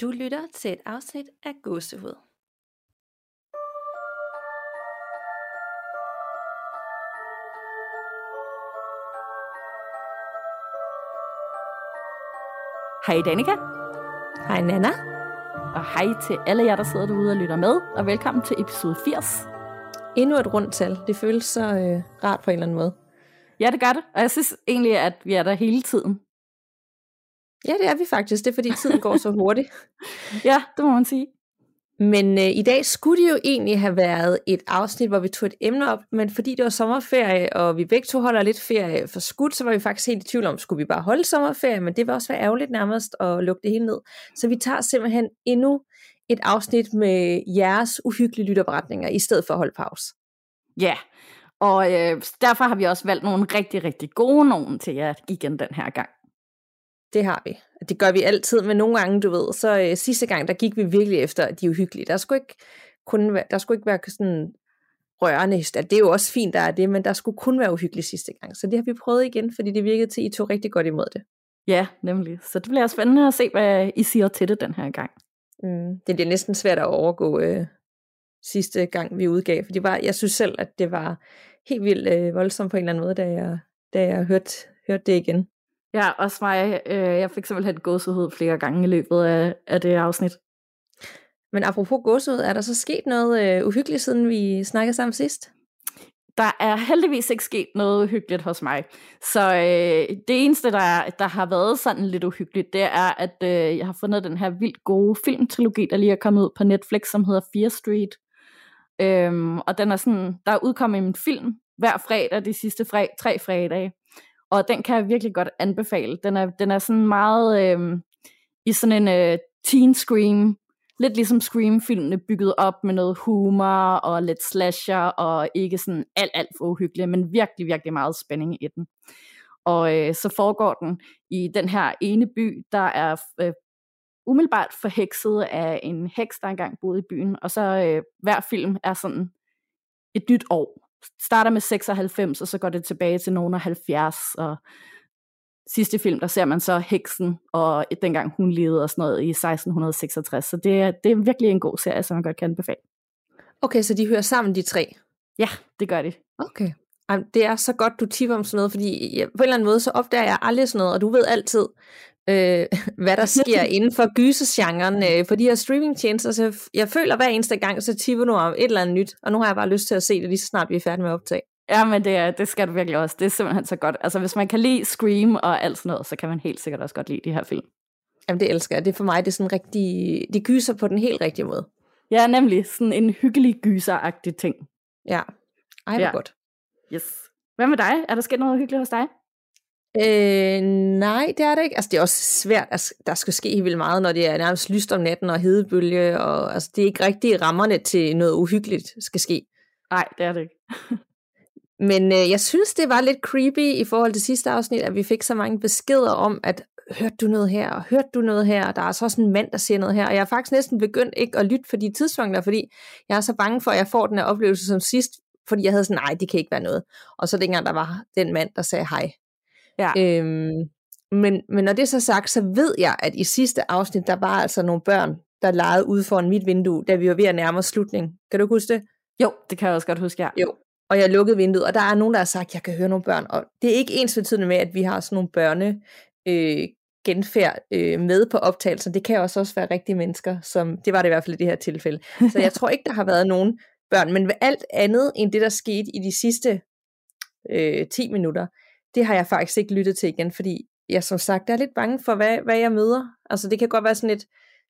Du lytter til et afsnit af Gåsehud. Hej Danika, Hej Nana. og hej til alle jer, der sidder derude og lytter med, og velkommen til episode 80. Endnu et rundt tal. Det føles så øh, rart på en eller anden måde. Ja, det gør det, og jeg synes egentlig, at vi er der hele tiden. Ja, det er vi faktisk. Det er fordi tiden går så hurtigt. Ja, det må man sige. Men øh, i dag skulle det jo egentlig have været et afsnit, hvor vi tog et emne op, men fordi det var sommerferie, og vi begge to holder lidt ferie for skudt, så var vi faktisk helt i tvivl om, skulle vi bare holde sommerferie, men det var også være ærgerligt nærmest at lukke det hele ned. Så vi tager simpelthen endnu et afsnit med jeres uhyggelige lytterberetninger, i stedet for at holde pause. Ja, og øh, derfor har vi også valgt nogle rigtig, rigtig gode nogen til jer igen den her gang. Det har vi. Det gør vi altid, men nogle gange, du ved, så øh, sidste gang, der gik vi virkelig efter de uhyggelige. Der skulle ikke, kun være, der skulle ikke være sådan rørende. Altså, det er jo også fint, der er det, men der skulle kun være uhyggeligt sidste gang. Så det har vi prøvet igen, fordi det virkede til, at I tog rigtig godt imod det. Ja, nemlig. Så det bliver spændende at se, hvad I siger til det den her gang. Mm. Det bliver næsten svært at overgå øh, sidste gang, vi udgav, for det var, jeg synes selv, at det var helt vildt øh, voldsomt på en eller anden måde, da jeg, da jeg hørte, hørte det igen. Ja, også mig. Øh, jeg fik simpelthen gåsehud flere gange i løbet af, af det afsnit. Men apropos gåsehud, er der så sket noget øh, uhyggeligt, siden vi snakkede sammen sidst? Der er heldigvis ikke sket noget uhyggeligt hos mig. Så øh, det eneste, der, der har været sådan lidt uhyggeligt, det er, at øh, jeg har fundet den her vildt gode filmtrilogi, der lige er kommet ud på Netflix, som hedder Fear Street. Øhm, og den er sådan, der er udkommet en film hver fredag de sidste fred, tre fredage. Og den kan jeg virkelig godt anbefale. Den er, den er sådan meget øh, i sådan en øh, teen scream, lidt ligesom Scream-filmene bygget op med noget humor og lidt slasher, og ikke sådan alt, alt for uhyggeligt, men virkelig, virkelig meget spænding i den. Og øh, så foregår den i den her ene by, der er øh, umiddelbart forhekset af en heks, der engang boede i byen, og så øh, hver film er sådan et nyt år. Starter med 96, og så går det tilbage til nogen af 70, og sidste film, der ser man så heksen, og dengang hun levede og sådan noget i 1666. Så det er, det er virkelig en god serie, som man godt kan anbefale. Okay, så de hører sammen, de tre? Ja, det gør de. Okay. Ej, det er så godt, du tipper om sådan noget, fordi på en eller anden måde, så opdager jeg aldrig sådan noget, og du ved altid, øh, hvad der sker inden for gysergenren øh, på de her streamingtjenester. Så jeg, jeg føler hver eneste gang, så tipper du om et eller andet nyt, og nu har jeg bare lyst til at se det lige så snart vi er færdige med at optage. Ja, men det, er, det skal du virkelig også. Det er simpelthen så godt. Altså, hvis man kan lide Scream og alt sådan noget, så kan man helt sikkert også godt lide de her film. Jamen, det elsker jeg. Det er for mig, det er sådan rigtig, de gyser på den helt rigtige måde. Ja, nemlig sådan en hyggelig gyseragtig ting. Ja. Ej, hvor Ja. godt. Yes. Hvad med dig? Er der sket noget hyggeligt hos dig? Øh, nej, det er det ikke. Altså, det er også svært. Altså, der skal ske helt vildt meget, når det er nærmest lyst om natten og hedebølge, og altså, det er ikke rigtig rammerne til noget uhyggeligt skal ske. Nej, det er det ikke. Men øh, jeg synes, det var lidt creepy i forhold til sidste afsnit, at vi fik så mange beskeder om, at hørte du noget her, og hørte du noget her, og der er så også en mand, der siger noget her, og jeg har faktisk næsten begyndt ikke at lytte for de tidspunkter, fordi jeg er så bange for, at jeg får den her oplevelse som sidst, fordi jeg havde sådan, nej, det kan ikke være noget. Og så dengang der var den mand, der sagde hej. Ja. Øhm, men, men når det er så sagt, så ved jeg, at i sidste afsnit, der var altså nogle børn, der legede ude foran mit vindue, da vi var ved at nærme os slutning. Kan du huske det? Jo, det kan jeg også godt huske, ja. Jo. Og jeg lukkede vinduet, og der er nogen, der har sagt, at jeg kan høre nogle børn. Og det er ikke ens betydende med, at vi har sådan nogle børne øh, genfærd øh, med på optagelser. Det kan også også være rigtige mennesker, som det var det i hvert fald i det her tilfælde. Så jeg tror ikke, der har været nogen børn. Men ved alt andet end det, der skete i de sidste øh, 10 minutter, det har jeg faktisk ikke lyttet til igen, fordi jeg som sagt er lidt bange for, hvad, hvad jeg møder. Altså det kan godt være sådan lidt,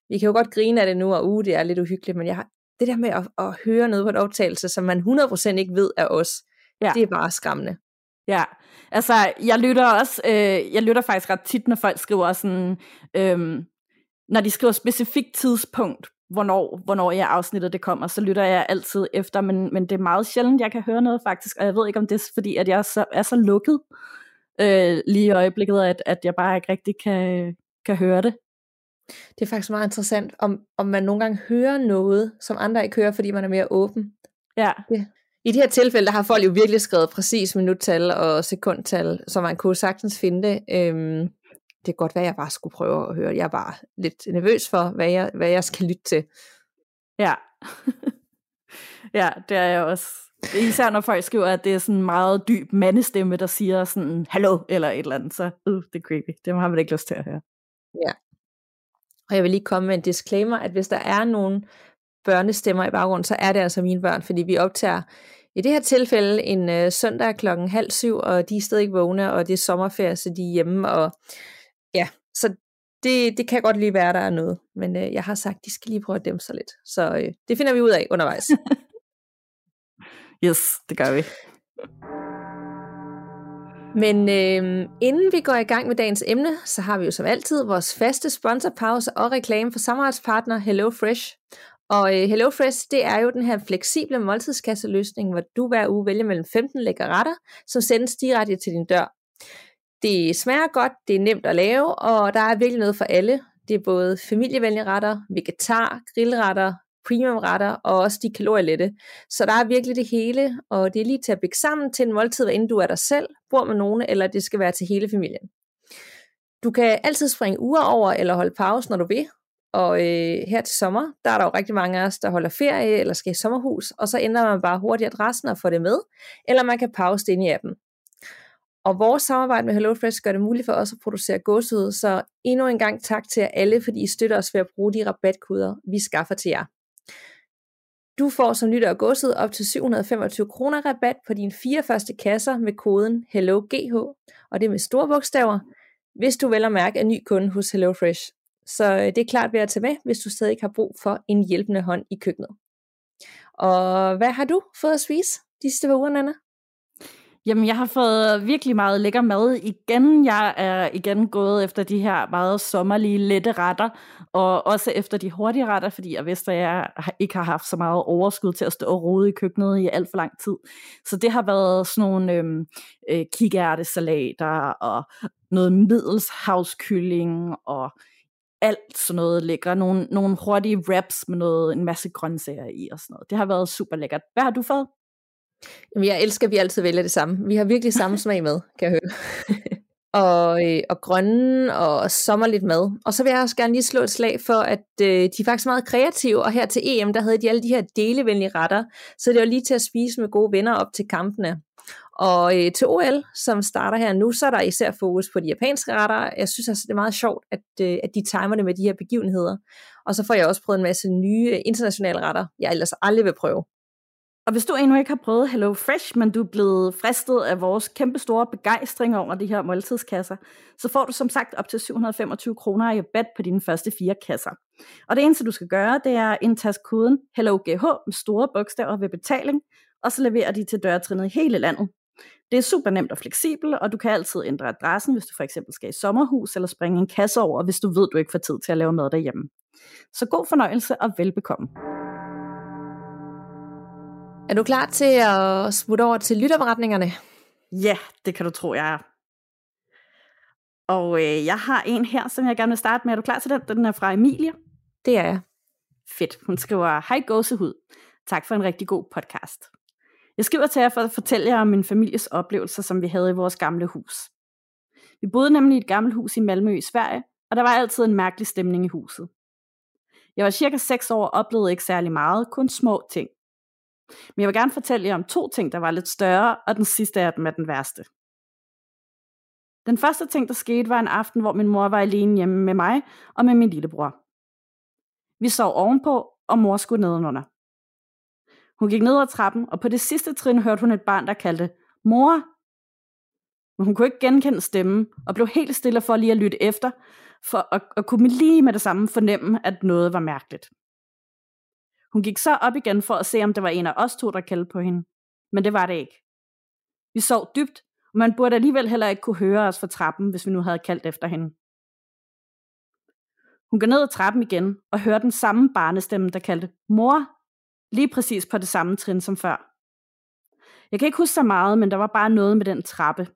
vi kan jo godt grine af det nu, og uh, det er lidt uhyggeligt, men jeg har, det der med at, at høre noget på et optagelse, som man 100% ikke ved er os, Ja. det er bare skræmmende. Ja, altså jeg lytter også, øh, jeg lytter faktisk ret tit, når folk skriver sådan, øhm, når de skriver specifikt tidspunkt, hvornår, hvornår jeg afsnittet det kommer, så lytter jeg altid efter, men, men det er meget sjældent, jeg kan høre noget faktisk, og jeg ved ikke, om det er fordi, at jeg er så, er så lukket øh, lige i øjeblikket, at, at jeg bare ikke rigtig kan, kan høre det. Det er faktisk meget interessant, om, om man nogle gange hører noget, som andre ikke hører, fordi man er mere åben. Ja, I det her tilfælde, der har folk jo virkelig skrevet præcis minuttal og sekundtal, så man kunne sagtens finde det. Øhm, det kan godt være, jeg bare skulle prøve at høre. Jeg er bare lidt nervøs for, hvad jeg, hvad jeg skal lytte til. Ja. ja, det er jeg også. Især når folk skriver, at det er sådan en meget dyb mandestemme, der siger sådan, hallo, eller et eller andet, så uh, det er creepy. Det har man ikke lyst til at høre. Ja. Og jeg vil lige komme med en disclaimer, at hvis der er nogen børnestemmer i baggrunden, så er det altså mine børn, fordi vi optager i det her tilfælde en øh, søndag klokken halv syv, og de er stadig ikke vågne, og det er sommerferie, så de er hjemme, og ja, så det, det kan godt lige være, der er noget. Men øh, jeg har sagt, de skal lige prøve at dæmpe sig lidt. Så øh, det finder vi ud af undervejs. yes, det gør vi. Men øh, inden vi går i gang med dagens emne, så har vi jo som altid vores faste sponsorpause og reklame for samarbejdspartner HelloFresh. Og øh, HelloFresh, det er jo den her fleksible måltidskasseløsning, hvor du hver uge vælger mellem 15 lækre retter, som sendes direkte til din dør. Det smager godt, det er nemt at lave, og der er virkelig noget for alle. Det er både familievenlige retter, vegetar, grillretter, premiumretter og også de kalorielette. Så der er virkelig det hele, og det er lige til at bygge sammen til en måltid, hvad du er dig selv, bor med nogen, eller det skal være til hele familien. Du kan altid springe uger over eller holde pause, når du vil. Og øh, her til sommer, der er der jo rigtig mange af os, der holder ferie eller skal i sommerhus, og så ændrer man bare hurtigt adressen og får det med, eller man kan pause det ind i appen. Og vores samarbejde med HelloFresh gør det muligt for os at producere gåsehud, så endnu en gang tak til jer alle, fordi I støtter os ved at bruge de rabatkoder, vi skaffer til jer. Du får som lytter af godset op til 725 kroner rabat på dine fire første kasser med koden HelloGH, og det er med store bogstaver, hvis du vel og mærke er ny kunde hos HelloFresh. Så øh, det er klart værd at tage med, hvis du stadig har brug for en hjælpende hånd i køkkenet. Og hvad har du fået at spise de sidste uger, Nana? Jamen, jeg har fået virkelig meget lækker mad igen. Jeg er igen gået efter de her meget sommerlige, lette retter, og også efter de hurtige retter, fordi jeg vidste, at jeg ikke har haft så meget overskud til at stå og rode i køkkenet i alt for lang tid. Så det har været sådan nogle øhm, øh, kikærtesalater, og noget middelshavskylling, og alt sådan noget lækker. Nogle, nogle hurtige wraps med noget, en masse grøntsager i og sådan noget. Det har været super lækkert. Hvad har du fået? Jamen, jeg elsker, at vi altid vælger det samme. Vi har virkelig samme smag med, kan jeg høre. og, øh, og grønne og sommerligt mad. Og så vil jeg også gerne lige slå et slag for, at øh, de er faktisk meget kreative, og her til EM, der havde de alle de her delevenlige retter, så det var lige til at spise med gode venner op til kampene. Og øh, til OL, som starter her nu, så er der især fokus på de japanske retter. Jeg synes altså, det er meget sjovt, at, øh, at de timer det med de her begivenheder. Og så får jeg også prøvet en masse nye øh, internationale retter, jeg ellers aldrig vil prøve. Og hvis du endnu ikke har prøvet Hello Fresh, men du er blevet fristet af vores kæmpe store begejstring over de her måltidskasser, så får du som sagt op til 725 kroner i rabat på dine første fire kasser. Og det eneste du skal gøre, det er at indtaste koden HelloGH med store bogstaver ved betaling, og så leverer de til dørtrinnet i hele landet. Det er super nemt og fleksibelt, og du kan altid ændre adressen, hvis du for eksempel skal i sommerhus, eller springe en kasse over, hvis du ved, du ikke får tid til at lave mad derhjemme. Så god fornøjelse og velbekomme. Er du klar til at smutte over til lytterberetningerne? Ja, det kan du tro, jeg er. Og øh, jeg har en her, som jeg gerne vil starte med. Er du klar til den? Den er fra Emilie. Det er jeg. Fedt. Hun skriver, Hej gåsehud. Tak for en rigtig god podcast. Jeg skriver til jer for at fortælle jer om min families oplevelser, som vi havde i vores gamle hus. Vi boede nemlig i et gammelt hus i Malmø i Sverige, og der var altid en mærkelig stemning i huset. Jeg var cirka 6 år og oplevede ikke særlig meget, kun små ting. Men jeg vil gerne fortælle jer om to ting, der var lidt større, og den sidste af dem er den værste. Den første ting, der skete, var en aften, hvor min mor var alene hjemme med mig og med min lillebror. Vi sov ovenpå, og mor skulle nedenunder. Hun gik ned ad trappen, og på det sidste trin hørte hun et barn, der kaldte, Mor! Men hun kunne ikke genkende stemmen, og blev helt stille for lige at lytte efter, for at, at kunne lige med det samme fornemme, at noget var mærkeligt. Hun gik så op igen for at se, om det var en af os to, der kaldte på hende. Men det var det ikke. Vi sov dybt, og man burde alligevel heller ikke kunne høre os fra trappen, hvis vi nu havde kaldt efter hende. Hun går ned ad trappen igen og hører den samme barnestemme, der kaldte mor, lige præcis på det samme trin som før. Jeg kan ikke huske så meget, men der var bare noget med den trappe.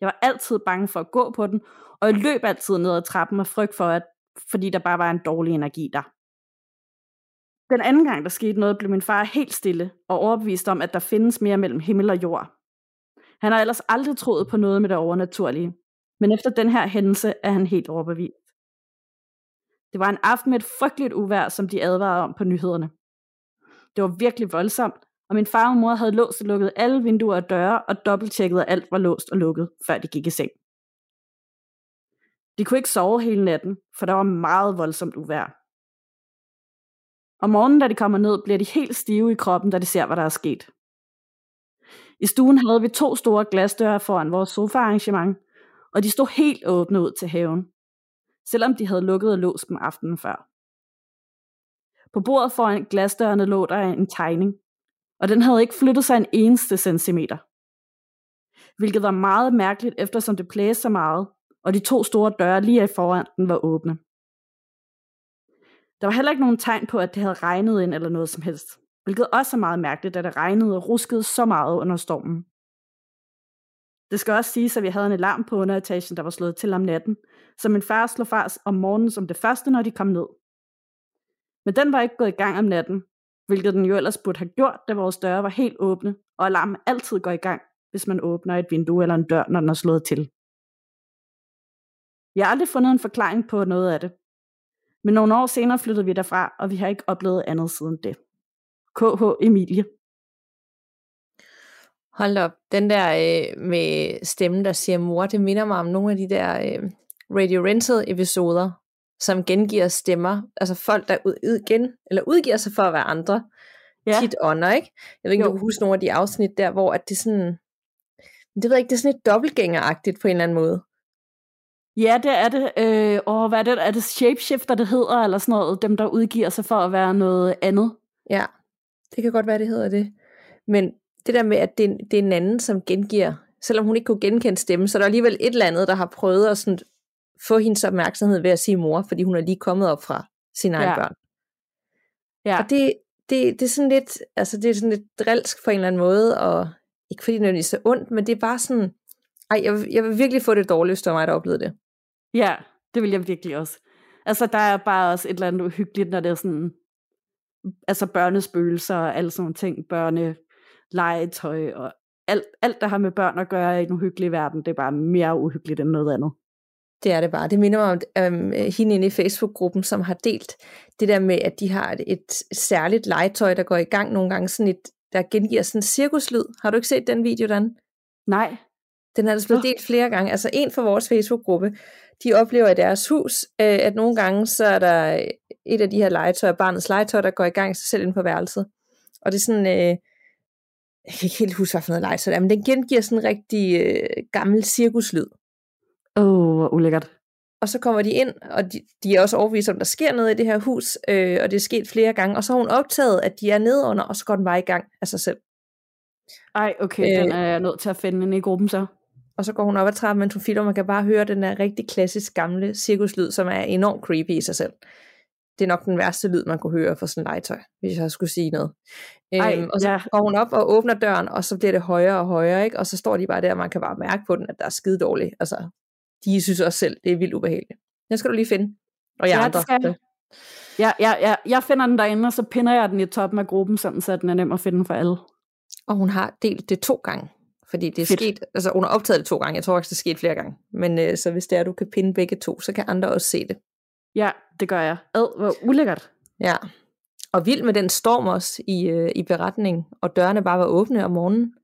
Jeg var altid bange for at gå på den, og jeg løb altid ned ad trappen og frygt for, at, fordi der bare var en dårlig energi der. Den anden gang, der skete noget, blev min far helt stille og overbevist om, at der findes mere mellem himmel og jord. Han har ellers aldrig troet på noget med det overnaturlige. Men efter den her hændelse er han helt overbevist. Det var en aften med et frygteligt uvær, som de advarede om på nyhederne. Det var virkelig voldsomt, og min far og mor havde låst og lukket alle vinduer og døre og dobbelttjekket, at alt var låst og lukket, før de gik i seng. De kunne ikke sove hele natten, for der var meget voldsomt uvær. Om morgenen, da de kommer ned, bliver de helt stive i kroppen, da de ser, hvad der er sket. I stuen havde vi to store glasdøre foran vores sofaarrangement, og de stod helt åbne ud til haven, selvom de havde lukket og låst dem aftenen før. På bordet foran glasdørene lå der en tegning, og den havde ikke flyttet sig en eneste centimeter. Hvilket var meget mærkeligt, eftersom det blæste så meget, og de to store døre lige foran den var åbne. Der var heller ikke nogen tegn på, at det havde regnet ind eller noget som helst, hvilket også er meget mærkeligt, da det regnede og ruskede så meget under stormen. Det skal også siges, at vi havde en alarm på underetagen, der var slået til om natten, så min far slog fars om morgenen som det første, når de kom ned. Men den var ikke gået i gang om natten, hvilket den jo ellers burde have gjort, da vores døre var helt åbne, og alarmen altid går i gang, hvis man åbner et vindue eller en dør, når den er slået til. Vi har aldrig fundet en forklaring på noget af det. Men nogle år senere flyttede vi derfra, og vi har ikke oplevet andet siden det. KH Emilie. Hold op, den der øh, med stemmen, der siger mor, det minder mig om nogle af de der øh, Radio Rented episoder, som gengiver stemmer, altså folk, der ud, gen, eller udgiver sig for at være andre, ja. tit ånder, ikke? Jeg ved ikke, om du kan huske nogle af de afsnit der, hvor at det sådan, det ved jeg ikke, det er sådan et dobbeltgængeragtigt på en eller anden måde. Ja, det er det. Øh, og hvad er det? Er det shapeshifter, det hedder, eller sådan noget? Dem, der udgiver sig for at være noget andet? Ja, det kan godt være, det hedder det. Men det der med, at det, det er en anden, som gengiver, selvom hun ikke kunne genkende stemmen, så er der alligevel et eller andet, der har prøvet at sådan få hendes opmærksomhed ved at sige mor, fordi hun er lige kommet op fra sine egne ja. børn. Ja. Og det, det, det er sådan lidt, altså det er sådan lidt drilsk på en eller anden måde, og ikke fordi det er så ondt, men det er bare sådan, ej, jeg jeg vil virkelig få det dårligt, hvis det var mig, der oplevede det. Ja, det vil jeg virkelig også. Altså, der er bare også et eller andet uhyggeligt, når det er sådan, altså børnespøgelser og alle sådan nogle ting, børne legetøj og alt, alt, der har med børn at gøre i en uhyggelig verden, det er bare mere uhyggeligt end noget andet. Det er det bare. Det minder mig om øhm, hende inde i Facebook-gruppen, som har delt det der med, at de har et, et særligt legetøj, der går i gang nogle gange, sådan et, der gengiver sådan en cirkuslyd. Har du ikke set den video, Dan? Nej. Den er altså blevet delt flere gange. Altså en fra vores Facebook-gruppe, de oplever i deres hus, øh, at nogle gange, så er der et af de her legetøjer, barnets legetøj, der går i gang sig selv ind på værelset. Og det er sådan, øh, jeg kan ikke helt huske, hvad for noget legetøj det er, men den gengiver sådan en rigtig øh, gammel cirkuslyd. Åh, oh, hvor ulækkert. Og så kommer de ind, og de, de er også overbevist om, der sker noget i det her hus, øh, og det er sket flere gange. Og så har hun optaget, at de er nede under, og så går den bare i gang af sig selv. Ej, okay, øh, den er jeg nødt til at finde inde i gruppen så. Og så går hun op ad trappen, mens hun filmer, man kan bare høre den der rigtig klassisk gamle cirkuslyd, som er enormt creepy i sig selv. Det er nok den værste lyd, man kunne høre for sådan en legetøj, hvis jeg skulle sige noget. Ej, øhm, og så ja. går hun op og åbner døren, og så bliver det højere og højere, ikke? og så står de bare der, og man kan bare mærke på den, at der er skide dårligt. Altså, de synes også selv, det er vildt ubehageligt. Den skal du lige finde. Og jeg ja, andre. Skal... Ja, ja, ja, jeg finder den derinde, og så pinder jeg den i toppen af gruppen, sådan, så den er nem at finde for alle. Og hun har delt det to gange. Fordi det er Fedt. sket, altså hun har optaget det to gange, jeg tror faktisk, det er sket flere gange. Men øh, så hvis det er, du kan pinde begge to, så kan andre også se det. Ja, det gør jeg. Ad, hvor ulækkert. Ja, og vild med den storm også i, øh, i beretningen, og dørene bare var åbne om morgenen.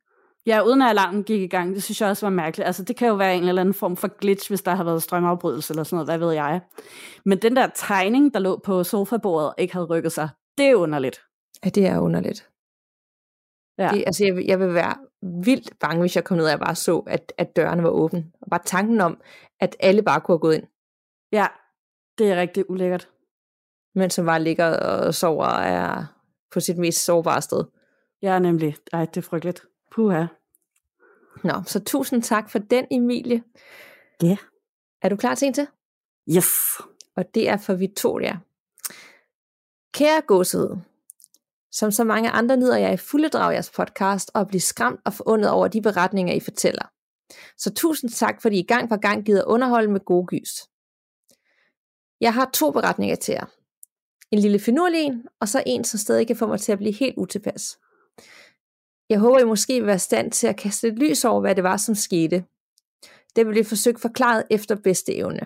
Ja, uden at alarmen gik i gang, det synes jeg også var mærkeligt. Altså, det kan jo være en eller anden form for glitch, hvis der har været strømafbrydelse eller sådan noget, hvad ved jeg. Men den der tegning, der lå på sofabordet, ikke havde rykket sig, det er underligt. Ja, det er underligt. Ja. Det, altså, jeg, jeg vil være vildt bange, hvis jeg kom ned og jeg bare så, at, at dørene var åbne. Og bare tanken om, at alle bare kunne have gået ind. Ja, det er rigtig ulækkert. Men som bare ligger og sover og er på sit mest sårbare sted. Ja, nemlig. Ej, det er frygteligt. Puha. Nå, så tusind tak for den, Emilie. Ja. Yeah. Er du klar til en til? Yes. Og det er for Victoria. Kære godset, som så mange andre nyder jeg i fulde drag jeres podcast og bliver skræmt og forundet over de beretninger, I fortæller. Så tusind tak, fordi I gang på gang gider underholde med gode gys. Jeg har to beretninger til jer. En lille finurlig en, og så en, som stadig kan få mig til at blive helt utilpas. Jeg håber, I måske vil være stand til at kaste et lys over, hvad det var, som skete. Det vil blive forsøgt forklaret efter bedste evne.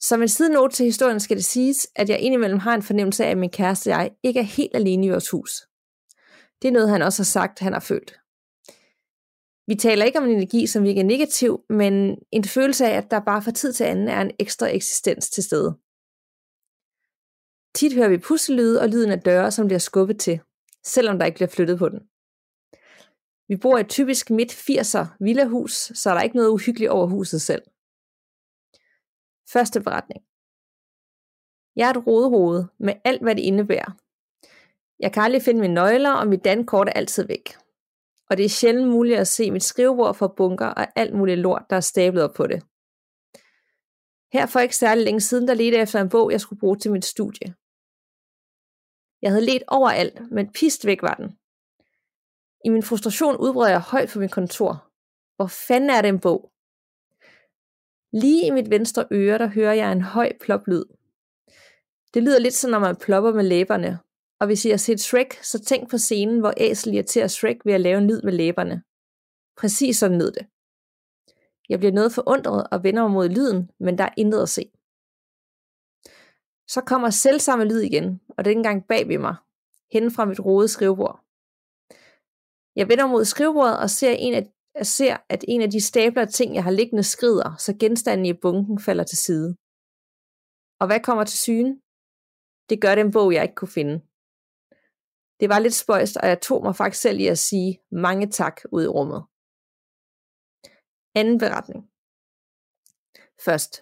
Som en sidenote til historien skal det siges, at jeg indimellem har en fornemmelse af, at min kæreste og jeg ikke er helt alene i vores hus. Det er noget, han også har sagt, han har følt. Vi taler ikke om en energi, som virker negativ, men en følelse af, at der bare fra tid til anden er en ekstra eksistens til stede. Tit hører vi puslelyde og lyden af døre, som bliver skubbet til, selvom der ikke bliver flyttet på den. Vi bor i et typisk midt 80'er villahus, så er der ikke noget uhyggeligt over huset selv. Første beretning. Jeg er et rodehoved med alt, hvad det indebærer. Jeg kan aldrig finde mine nøgler, og mit dankort er altid væk. Og det er sjældent muligt at se mit skrivebord for bunker og alt muligt lort, der er stablet op på det. Her for ikke særlig længe siden, der ledte efter en bog, jeg skulle bruge til mit studie. Jeg havde let overalt, men pist væk var den. I min frustration udbrød jeg højt for min kontor. Hvor fanden er den bog? Lige i mit venstre øre, der hører jeg en høj ploplyd. Det lyder lidt som når man plopper med læberne. Og hvis I har set Shrek, så tænk på scenen, hvor Æsel irriterer Shrek ved at lave en lyd med læberne. Præcis sådan lød det. Jeg bliver noget forundret og vender mig mod lyden, men der er intet at se. Så kommer selvsamme lyd igen, og den gang bag ved mig, hen fra mit rode skrivebord. Jeg vender mod skrivebordet og ser, en af, ser, at en af de stabler af ting, jeg har liggende, skrider, så genstanden i bunken falder til side. Og hvad kommer til syne? Det gør den bog, jeg ikke kunne finde. Det var lidt spøjst, og jeg tog mig faktisk selv i at sige mange tak ud i rummet. Anden beretning. Først.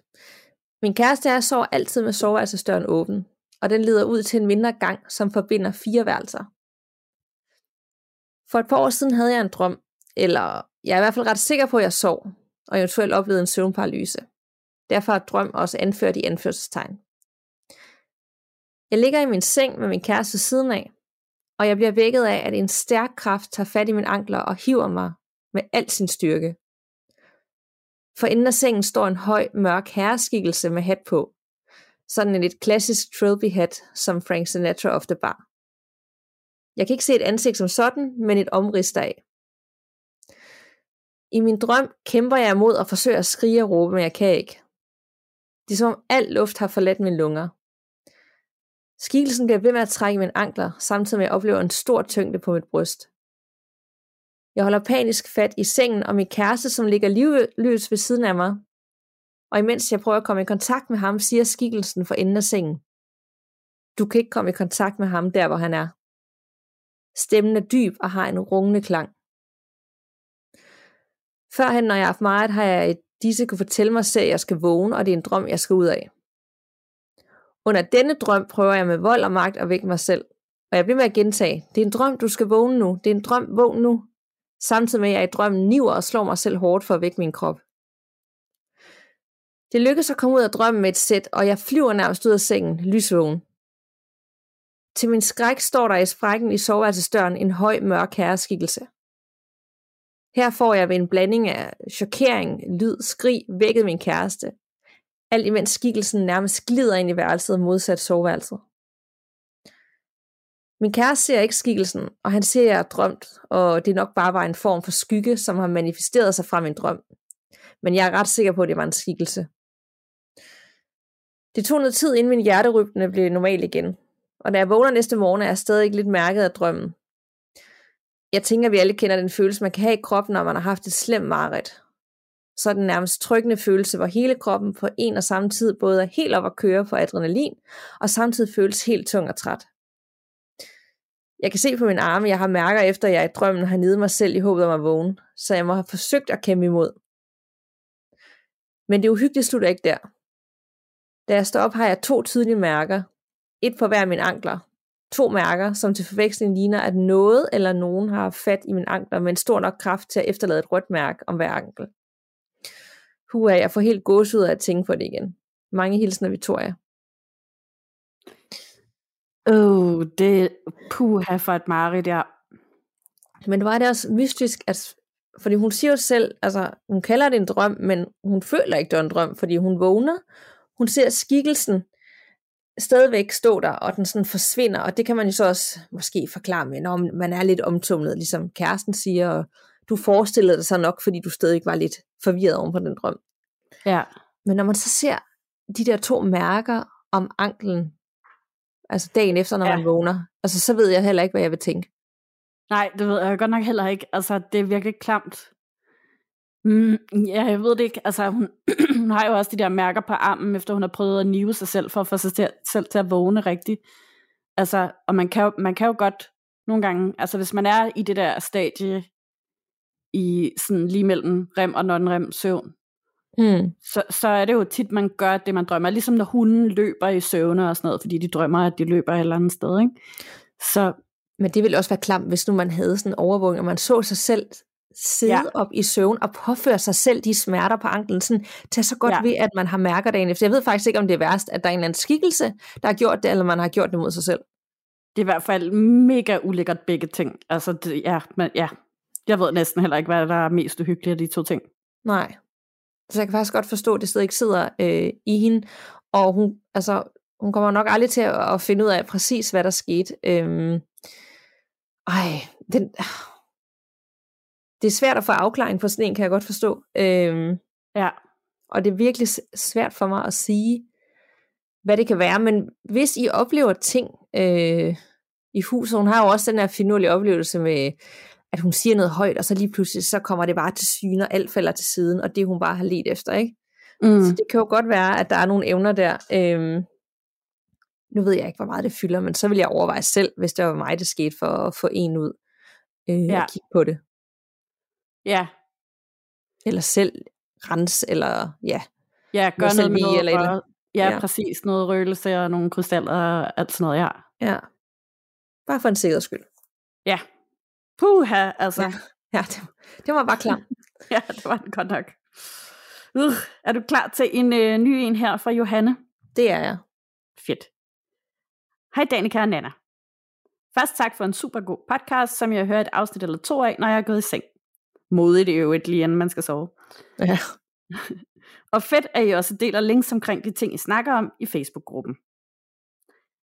Min kæreste er sover altid med soveværelsesdøren åben, og den leder ud til en mindre gang, som forbinder fire værelser. For et par år siden havde jeg en drøm, eller jeg er i hvert fald ret sikker på, at jeg sov, og eventuelt oplevede en søvnparalyse. Derfor er drøm også anført i anførselstegn. Jeg ligger i min seng med min kæreste siden af, og jeg bliver vækket af, at en stærk kraft tager fat i mine ankler og hiver mig med al sin styrke. For inden af sengen står en høj, mørk herreskikkelse med hat på. Sådan en lidt klassisk trilby hat, som Frank Sinatra ofte bar. Jeg kan ikke se et ansigt som sådan, men et omrids af. I min drøm kæmper jeg imod og forsøger at skrige og råbe, men jeg kan ikke. Det er som om al luft har forladt mine lunger. Skikkelsen bliver ved med at trække mine ankler, samtidig med at jeg oplever en stor tyngde på mit bryst. Jeg holder panisk fat i sengen og min kæreste, som ligger livløs ved siden af mig. Og imens jeg prøver at komme i kontakt med ham, siger skikkelsen for enden af sengen. Du kan ikke komme i kontakt med ham der, hvor han er. Stemmen er dyb og har en rungende klang. Førhen, når jeg har haft meget, har jeg et disse kunne fortælle mig selv, at jeg skal vågne, og det er en drøm, jeg skal ud af. Under denne drøm prøver jeg med vold og magt at vække mig selv. Og jeg bliver med at gentage, det er en drøm, du skal vågne nu. Det er en drøm, vågn nu. Samtidig med, at jeg i drømmen niver og slår mig selv hårdt for at vække min krop. Det lykkes at komme ud af drømmen med et sæt, og jeg flyver nærmest ud af sengen, lysvågen. Til min skræk står der i sprækken i soveværelsesdøren en høj, mørk herreskikkelse. Her får jeg ved en blanding af chokering, lyd, skrig, vækket min kæreste. Alt imens skikkelsen nærmest glider ind i værelset modsat soveværelset. Min kæreste ser ikke skikkelsen, og han ser, at jeg er drømt, og det nok bare var en form for skygge, som har manifesteret sig fra min drøm. Men jeg er ret sikker på, at det var en skikkelse. Det tog noget tid, inden min hjerterytme blev normal igen, og da jeg vågner næste morgen, er jeg stadig lidt mærket af drømmen. Jeg tænker, at vi alle kender den følelse, man kan have i kroppen, når man har haft et slemt mareridt. Så er den nærmest tryggende følelse, hvor hele kroppen på en og samme tid både er helt op at køre på adrenalin, og samtidig føles helt tung og træt. Jeg kan se på min arme, jeg har mærker efter, at jeg i drømmen har nidet mig selv i håbet om at vågne, så jeg må have forsøgt at kæmpe imod. Men det uhyggelige slutter ikke der. Da jeg står op, har jeg to tydelige mærker. Et på hver af mine ankler. To mærker, som til forveksling ligner, at noget eller nogen har fat i mine ankler med en stor nok kraft til at efterlade et rødt mærke om hver ankel. Hua, jeg får helt gås ud af at tænke på det igen. Mange hilsner, Victoria. Åh, oh, det puha for et mareridt, ja. Men det var det også mystisk, at, fordi hun siger jo selv, altså hun kalder det en drøm, men hun føler ikke, det er en drøm, fordi hun vågner, hun ser skikkelsen stadigvæk stå der, og den sådan forsvinder, og det kan man jo så også måske forklare med, når man er lidt omtumlet, ligesom kæresten siger, og du forestillede dig så nok, fordi du stadig var lidt forvirret oven på den drøm. Ja. Men når man så ser de der to mærker om anklen, altså dagen efter, når ja. man vågner, altså så ved jeg heller ikke, hvad jeg vil tænke. Nej, det ved jeg godt nok heller ikke. Altså, det er virkelig klamt. Mm, ja, jeg ved det ikke. Altså, hun, hun har jo også de der mærker på armen, efter hun har prøvet at nive sig selv, for at få sig til, selv til at vågne rigtigt. Altså, og man kan, jo, man kan jo godt nogle gange, altså hvis man er i det der stadie, i sådan lige mellem rem og non-rem søvn, Hmm. så, så er det jo tit, man gør det, man drømmer. Ligesom når hunden løber i søvne og sådan noget, fordi de drømmer, at de løber et eller andet sted. Ikke? Så, Men det ville også være klamt, hvis nu man havde sådan en overvågning, og man så sig selv sidde ja. Op i søvn og påføre sig selv de smerter på anklen, sådan, tag så godt ja. Ved, at man har mærker dagen efter. Jeg ved faktisk ikke, om det er værst, at der er en eller anden skikkelse, der har gjort det, eller man har gjort det mod sig selv. det er i hvert fald mega ulækkert begge ting. Altså, det, ja, men ja. Jeg ved næsten heller ikke, hvad der er mest uhyggeligt af de to ting. Nej. Så jeg kan faktisk godt forstå, at det stadig ikke sidder øh, i hende, og hun, altså, hun kommer nok aldrig til at, at finde ud af præcis, hvad der skete. Øhm, ej, den, det er svært at få afklaring på sådan en, kan jeg godt forstå. Øhm, Ja, og det er virkelig svært for mig at sige, hvad det kan være, men hvis I oplever ting øh, i huset, hun har jo også den her finurlige oplevelse med, at hun siger noget højt, og så lige pludselig, så kommer det bare til syne, og alt falder til siden, og det hun bare har let efter, ikke? mm. Så det kan jo godt være, at der er nogle evner der. Øhm, nu ved jeg ikke, hvor meget det fylder, men så vil jeg overveje selv, hvis det var mig, det skete for at få en ud øh. Ja. og kigge på det. Ja, Eller selv rense, eller ja. ja, gør Noget noget med noget, eller eller Ja. ja, præcis, noget røgelse og nogle krystaller og alt sådan noget, ja. ja. Bare for en sikkerheds skyld. Ja. Puha, altså. Ja. Ja, det, det var bare klar. Ja, det var den godt nok. Uh, er du klar til en øh, ny en her fra Johanne? Det er jeg. Fedt. Hej Danika og Nana. Først tak for en super god podcast, som jeg hører et afsnit eller to af, når jeg er gået i seng. Modigt jo et lige inden man skal sove. Ja. Og fedt, at I også deler links omkring de ting, I snakker om i Facebook-gruppen.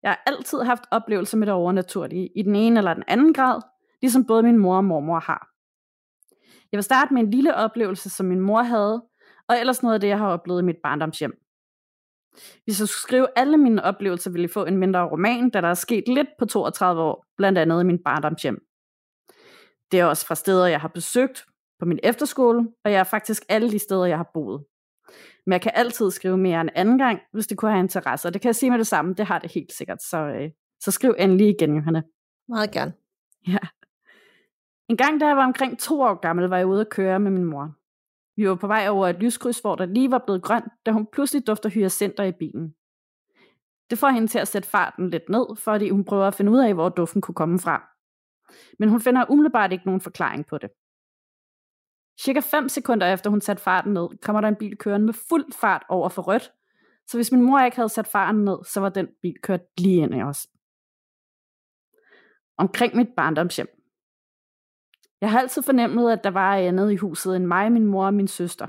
Jeg har altid haft oplevelser med det overnaturlige, i den ene eller den anden grad, ligesom både min mor og mormor har. Jeg vil starte med en lille oplevelse, som min mor havde, og ellers noget af det, jeg har oplevet i mit barndomshjem. Hvis jeg skulle skrive alle mine oplevelser, ville jeg få en mindre roman, da der er sket lidt på 32 år, blandt andet i min barndomshjem. Det er også fra steder, jeg har besøgt på min efterskole, og jeg er faktisk alle de steder, jeg har boet. Men jeg kan altid skrive mere en anden gang, hvis det kunne have interesse. Og det kan jeg sige med det samme, det har det helt sikkert. Så, øh, så skriv endelig igen, Johanne. Meget gerne. Ja. En gang, da jeg var omkring to år gammel, var jeg ude at køre med min mor. Vi var på vej over et lyskryds, hvor der lige var blevet grønt, da hun pludselig dufter hyacinter i bilen. Det får hende til at sætte farten lidt ned, fordi hun prøver at finde ud af, hvor duften kunne komme fra. Men hun finder umiddelbart ikke nogen forklaring på det. Cirka 5 sekunder efter hun satte farten ned, kommer der en bil kørende med fuld fart over for rødt, så hvis min mor ikke havde sat farten ned, så var den bil kørt lige ind i os. Omkring mit barndomshjem. Jeg har altid fornemmet, at der var andet i huset end mig, min mor og min søster.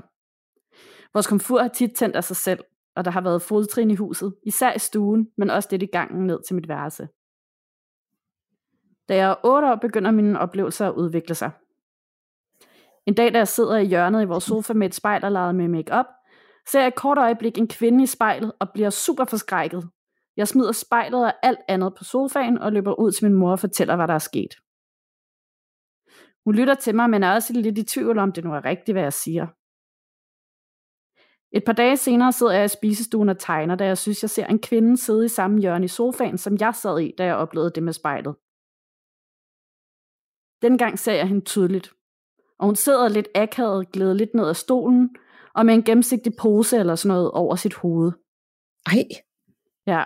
Vores komfur har tit tændt af sig selv, og der har været fodtrin i huset, især i stuen, men også lidt i gangen ned til mit værelse. Da jeg er 8 år, begynder mine oplevelser at udvikle sig. En dag, da jeg sidder i hjørnet i vores sofa med et spejl og lader med makeup, ser jeg et kort øjeblik en kvinde i spejlet og bliver super forskrækket. Jeg smider spejlet og alt andet på sofaen og løber ud til min mor og fortæller, hvad der er sket. Hun lytter til mig, men er også lidt i tvivl om, det nu er rigtigt, hvad jeg siger. Et par dage senere sidder jeg i spisestuen og tegner, da jeg synes, jeg ser en kvinde sidde i samme hjørne i sofaen, som jeg sad i, da jeg oplevede det med spejlet. Dengang ser jeg hende tydeligt, og hun sidder lidt akavet, glæder lidt ned af stolen, og med en gennemsigtig pose eller sådan noget over sit hoved. Ej, Ja.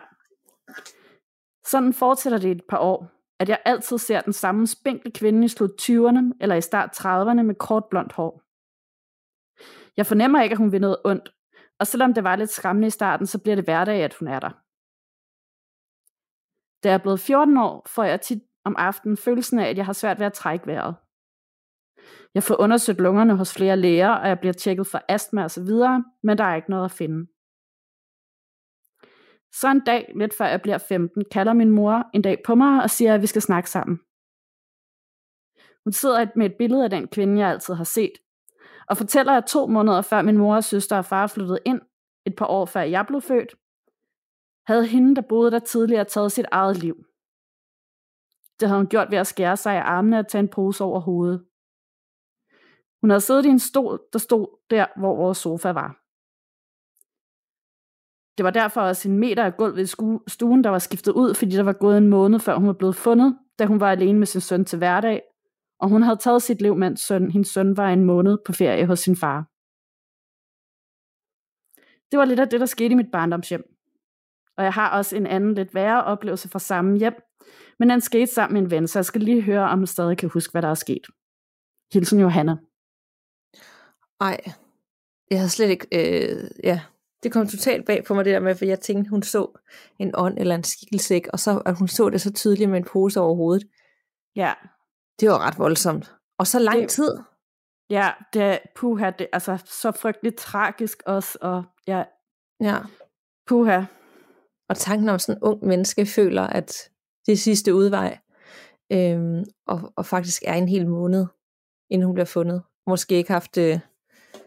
Sådan fortsætter det et par år, at jeg altid ser den samme spinkle kvinde i slut 20'erne eller i start 30'erne med kort blondt hår. Jeg fornemmer ikke, at hun vil noget ondt, og selvom det var lidt skræmmende i starten, så bliver det hverdag, at hun er der. Da jeg er blevet 14 år, får jeg tit om aftenen følelsen af, at jeg har svært ved at trække vejret. Jeg får undersøgt lungerne hos flere læger, og jeg bliver tjekket for astma og så videre, men der er ikke noget at finde. Så en dag, lidt før jeg bliver 15, kalder min mor en dag på mig og siger, at vi skal snakke sammen. Hun sidder med et billede af den kvinde, jeg altid har set, og fortæller, at to måneder før min mor og søster og far flyttede ind, et par år før jeg blev født, havde hende, der boede der tidligere, taget sit eget liv. Det havde hun gjort ved at skære sig i armene og tage en pose over hovedet. Hun havde siddet i en stol, der stod der, hvor vores sofa var. Det var derfor også en meter af gulv i stuen, der var skiftet ud, fordi der var gået en måned, før hun var blevet fundet, da hun var alene med sin søn til hverdag, og hun havde taget sit liv, mens søn, hendes søn var en måned på ferie hos sin far. Det var lidt af det, der skete i mit barndomshjem. Og jeg har også en anden lidt værre oplevelse fra samme hjem, men den skete sammen med en ven, så jeg skal lige høre, om du stadig kan huske, hvad der er sket. Hilsen Johanna. Ej, jeg har slet ikke, øh, ja, det kom totalt bag på mig det der med, for jeg tænkte, hun så en ånd eller en skikkelse, og så at hun så det så tydeligt med en pose over hovedet. Ja. Det var ret voldsomt. Og så lang det, tid. Ja, det, puha, det altså så frygteligt tragisk også, og ja. Ja. Puha. Og tanken om sådan en ung menneske føler, at det sidste udvej, øhm, og, og faktisk er en hel måned, inden hun bliver fundet. Måske ikke haft øh,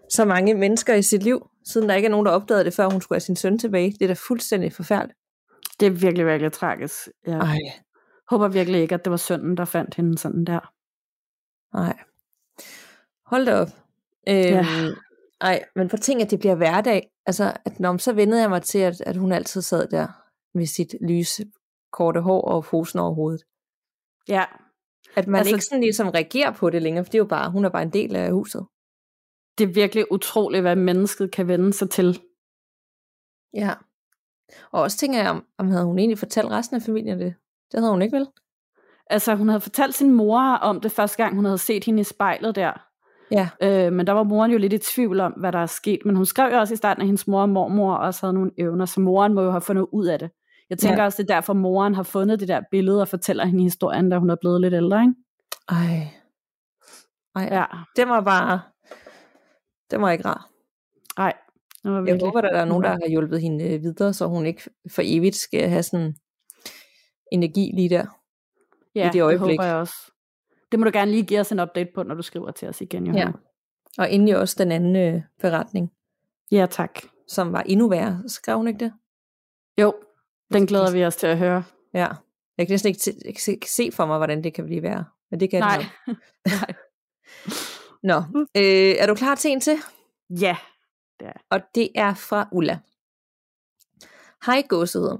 så mange mennesker i sit liv, siden der ikke er nogen, der opdagede det, før hun skulle have sin søn tilbage. Det er da fuldstændig forfærdeligt. Det er virkelig, virkelig tragisk. Jeg Ej. håber virkelig ikke, at det var sønnen, der fandt hende sådan der. Nej. Hold da op. Øhm, ja. Ej, men for ting, at det bliver hverdag. Altså, at når så vendede jeg mig til, at, at hun altid sad der med sit lyse, korte hår og posen over hovedet. Ja. At man altså, ikke sådan ligesom reagerer på det længere, for det er jo bare, hun er bare en del af huset det er virkelig utroligt, hvad mennesket kan vende sig til. Ja. Og også tænker jeg, om, om havde hun egentlig fortalt resten af familien det? Det havde hun ikke vel? Altså, hun havde fortalt sin mor om det første gang, hun havde set hende i spejlet der. Ja. Øh, men der var moren jo lidt i tvivl om, hvad der er sket. Men hun skrev jo også i starten, at hendes mor og mormor også havde nogle evner, så moren må jo have fundet ud af det. Jeg tænker ja. også, det er derfor, moren har fundet det der billede og fortæller hende historien, da hun er blevet lidt ældre, ikke? Ej. Ej, ja. det var bare det var ikke rar. Nej. Jeg håber, at der er nogen, der har hjulpet hende øh, videre, så hun ikke for evigt skal have sådan energi lige der. Ja, i det, øjeblik. det håber jeg også. Det må du gerne lige give os en update på, når du skriver til os igen, Johanna. Ja. Og endelig også den anden øh, beretning. Ja, tak. Som var endnu værre. Skrev hun ikke det? Jo, den glæder vi os til at høre. Ja. Jeg kan næsten ikke, ikke, se, for mig, hvordan det kan blive værre. Men det kan Nej. det Nej. Nå, øh, er du klar til en til? Ja, det er. Og det er fra Ulla. Hej gåsehud.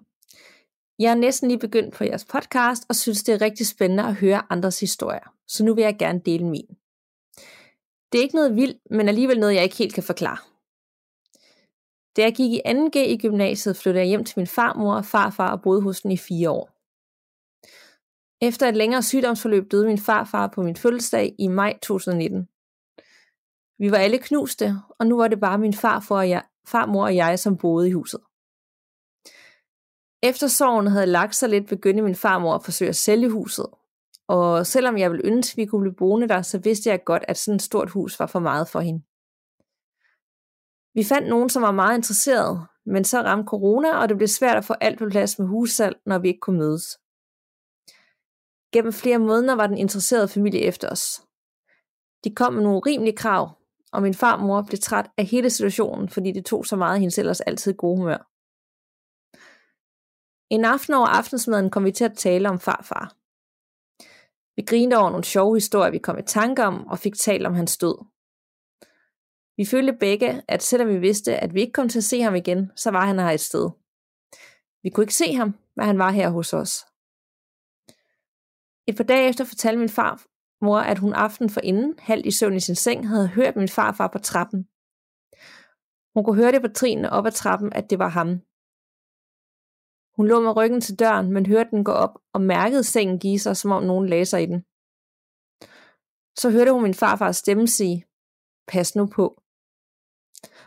Jeg er næsten lige begyndt på jeres podcast, og synes det er rigtig spændende at høre andres historier, så nu vil jeg gerne dele min. Det er ikke noget vildt, men alligevel noget, jeg ikke helt kan forklare. Da jeg gik i 2G i gymnasiet, flyttede jeg hjem til min farmor og farfar og boede hos den i fire år. Efter et længere sygdomsforløb døde min farfar på min fødselsdag i maj 2019. Vi var alle knuste, og nu var det bare min farfar og jeg, farmor og jeg, som boede i huset. Efter sorgen havde lagt sig lidt, begyndte min farmor at forsøge at sælge huset. Og selvom jeg ville ønske, at vi kunne blive boende der, så vidste jeg godt, at sådan et stort hus var for meget for hende. Vi fandt nogen, som var meget interesseret, men så ramte corona, og det blev svært at få alt på plads med hussalg, når vi ikke kunne mødes. Gennem flere måneder var den interesserede familie efter os. De kom med nogle rimelige krav, og min farmor blev træt af hele situationen, fordi det tog så meget af hendes ellers altid gode humør. En aften over aftensmaden kom vi til at tale om farfar. Vi grinede over nogle sjove historier, vi kom i tanke om, og fik talt om hans død. Vi følte begge, at selvom vi vidste, at vi ikke kom til at se ham igen, så var han her et sted. Vi kunne ikke se ham, men han var her hos os. Et par dage efter fortalte min far mor, at hun aften for inden, halvt i søvn i sin seng, havde hørt min farfar på trappen. Hun kunne høre det på trinene op ad trappen, at det var ham. Hun lå med ryggen til døren, men hørte den gå op og mærkede sengen give sig, som om nogen lagde sig i den. Så hørte hun min farfars stemme sige, pas nu på.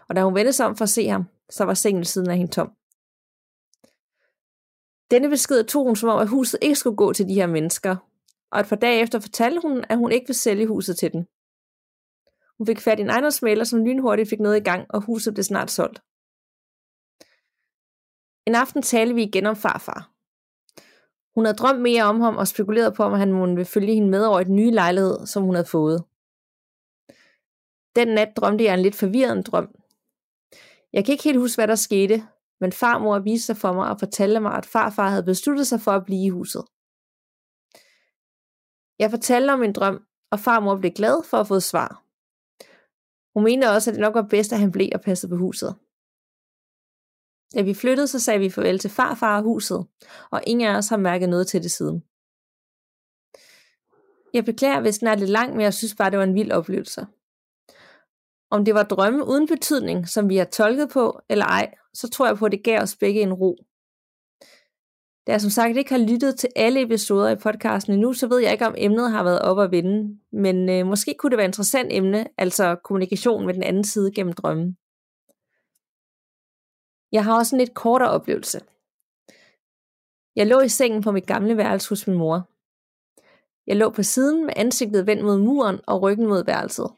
Og da hun vendte sig om for at se ham, så var sengen siden af hende tom. Denne besked tog hun som om, at huset ikke skulle gå til de her mennesker, og et par dage efter fortalte hun, at hun ikke ville sælge huset til den. Hun fik fat i en ejendomsmaler, som lynhurtigt fik noget i gang, og huset blev snart solgt. En aften talte vi igen om farfar. Hun havde drømt mere om ham og spekuleret på, om han ville følge hende med over et nye lejlighed, som hun havde fået. Den nat drømte jeg en lidt forvirrende drøm. Jeg kan ikke helt huske, hvad der skete, men farmor viste sig for mig og fortalte mig, at farfar havde besluttet sig for at blive i huset. Jeg fortalte om min drøm, og farmor blev glad for at få et svar. Hun mente også, at det nok var bedst, at han blev og passede på huset. Da vi flyttede, så sagde vi farvel til farfar og huset, og ingen af os har mærket noget til det siden. Jeg beklager, hvis den er lidt lang, men jeg synes bare, det var en vild oplevelse. Om det var drømme uden betydning, som vi har tolket på, eller ej, så tror jeg på, at det gav os begge en ro. Da jeg som sagt ikke har lyttet til alle episoder i podcasten endnu, så ved jeg ikke, om emnet har været op at vinde. Men øh, måske kunne det være et interessant emne, altså kommunikation med den anden side gennem drømmen. Jeg har også en lidt kortere oplevelse. Jeg lå i sengen på mit gamle værelse hos min mor. Jeg lå på siden med ansigtet vendt mod muren og ryggen mod værelset.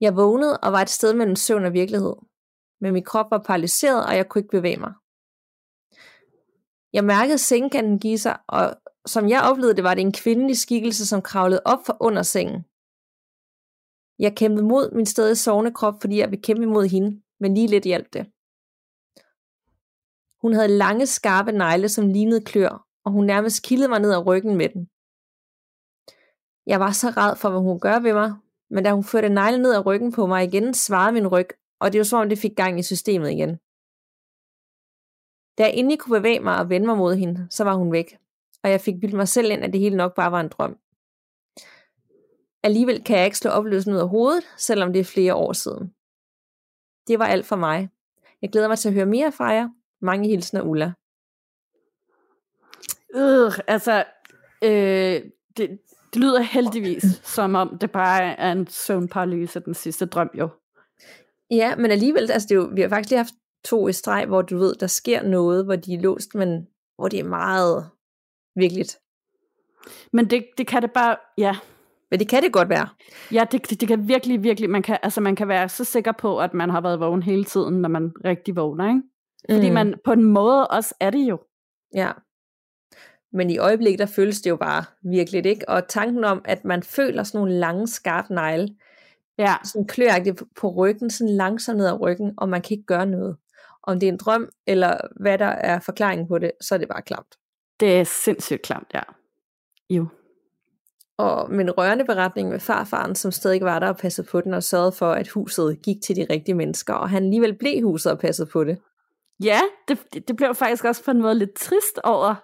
Jeg vågnede og var et sted mellem søvn og virkelighed. Men min krop var paralyseret, og jeg kunne ikke bevæge mig. Jeg mærkede sengekanten give sig, og som jeg oplevede det, var det en kvindelig skikkelse, som kravlede op for under sengen. Jeg kæmpede mod min stadig sovende krop, fordi jeg ville kæmpe imod hende, men lige lidt hjalp det. Hun havde lange, skarpe negle, som lignede klør, og hun nærmest kildede mig ned ad ryggen med den. Jeg var så ræd for, hvad hun gør ved mig, men da hun førte negle ned ad ryggen på mig igen, svarede min ryg, og det var som om det fik gang i systemet igen. Da jeg endelig kunne bevæge mig og vende mig mod hende, så var hun væk, og jeg fik bildt mig selv ind, at det hele nok bare var en drøm. Alligevel kan jeg ikke slå oplevelsen ud af hovedet, selvom det er flere år siden. Det var alt for mig. Jeg glæder mig til at høre mere fra jer. Mange hilsner, Ulla. Øh, altså, øh, det, det lyder heldigvis, som om det bare er en søvnparalyse den sidste drøm jo. Ja, men alligevel, altså det er jo, vi har faktisk lige haft to i streg, hvor du ved, der sker noget, hvor de er låst, men hvor det er meget virkeligt. Men det, det kan det bare, ja. Men det kan det godt være. Ja, det, det, det kan virkelig, virkelig, man kan, altså man kan være så sikker på, at man har været vågen hele tiden, når man rigtig vågner, ikke? Fordi mm. man på en måde også er det jo. Ja. Men i øjeblikket, der føles det jo bare virkelig, ikke? Og tanken om, at man føler sådan nogle lange, skarpe negle, ja. sådan kløagtigt på ryggen, sådan langsomt ned ad ryggen, og man kan ikke gøre noget. Om det er en drøm, eller hvad der er forklaringen på det, så er det bare klamt. Det er sindssygt klamt, ja. Jo. Og min rørende beretning med farfaren, som stadig var der og passede på den, og sørgede for, at huset gik til de rigtige mennesker, og han alligevel blev huset og passede på det. Ja, det, det blev faktisk også på en måde lidt trist over,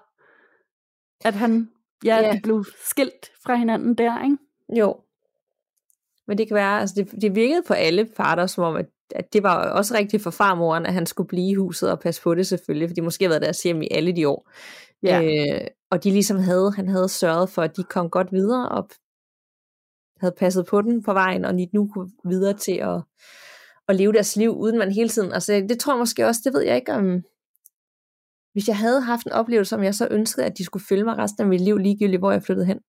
at han, ja, ja. de blev skilt fra hinanden der, ikke? Jo. Men det kan være, altså det, det virkede på alle parter, som om, at, at det var også rigtigt for farmoren, at han skulle blive i huset og passe på det selvfølgelig, fordi måske har været deres hjem i alle de år. Ja. Øh, og de ligesom havde, han havde sørget for, at de kom godt videre og havde passet på den på vejen, og de nu kunne videre til at, at leve deres liv, uden man hele tiden, altså det tror jeg måske også, det ved jeg ikke om, hvis jeg havde haft en oplevelse, som jeg så ønskede, at de skulle følge mig resten af mit liv, ligegyldigt hvor jeg flyttede hen.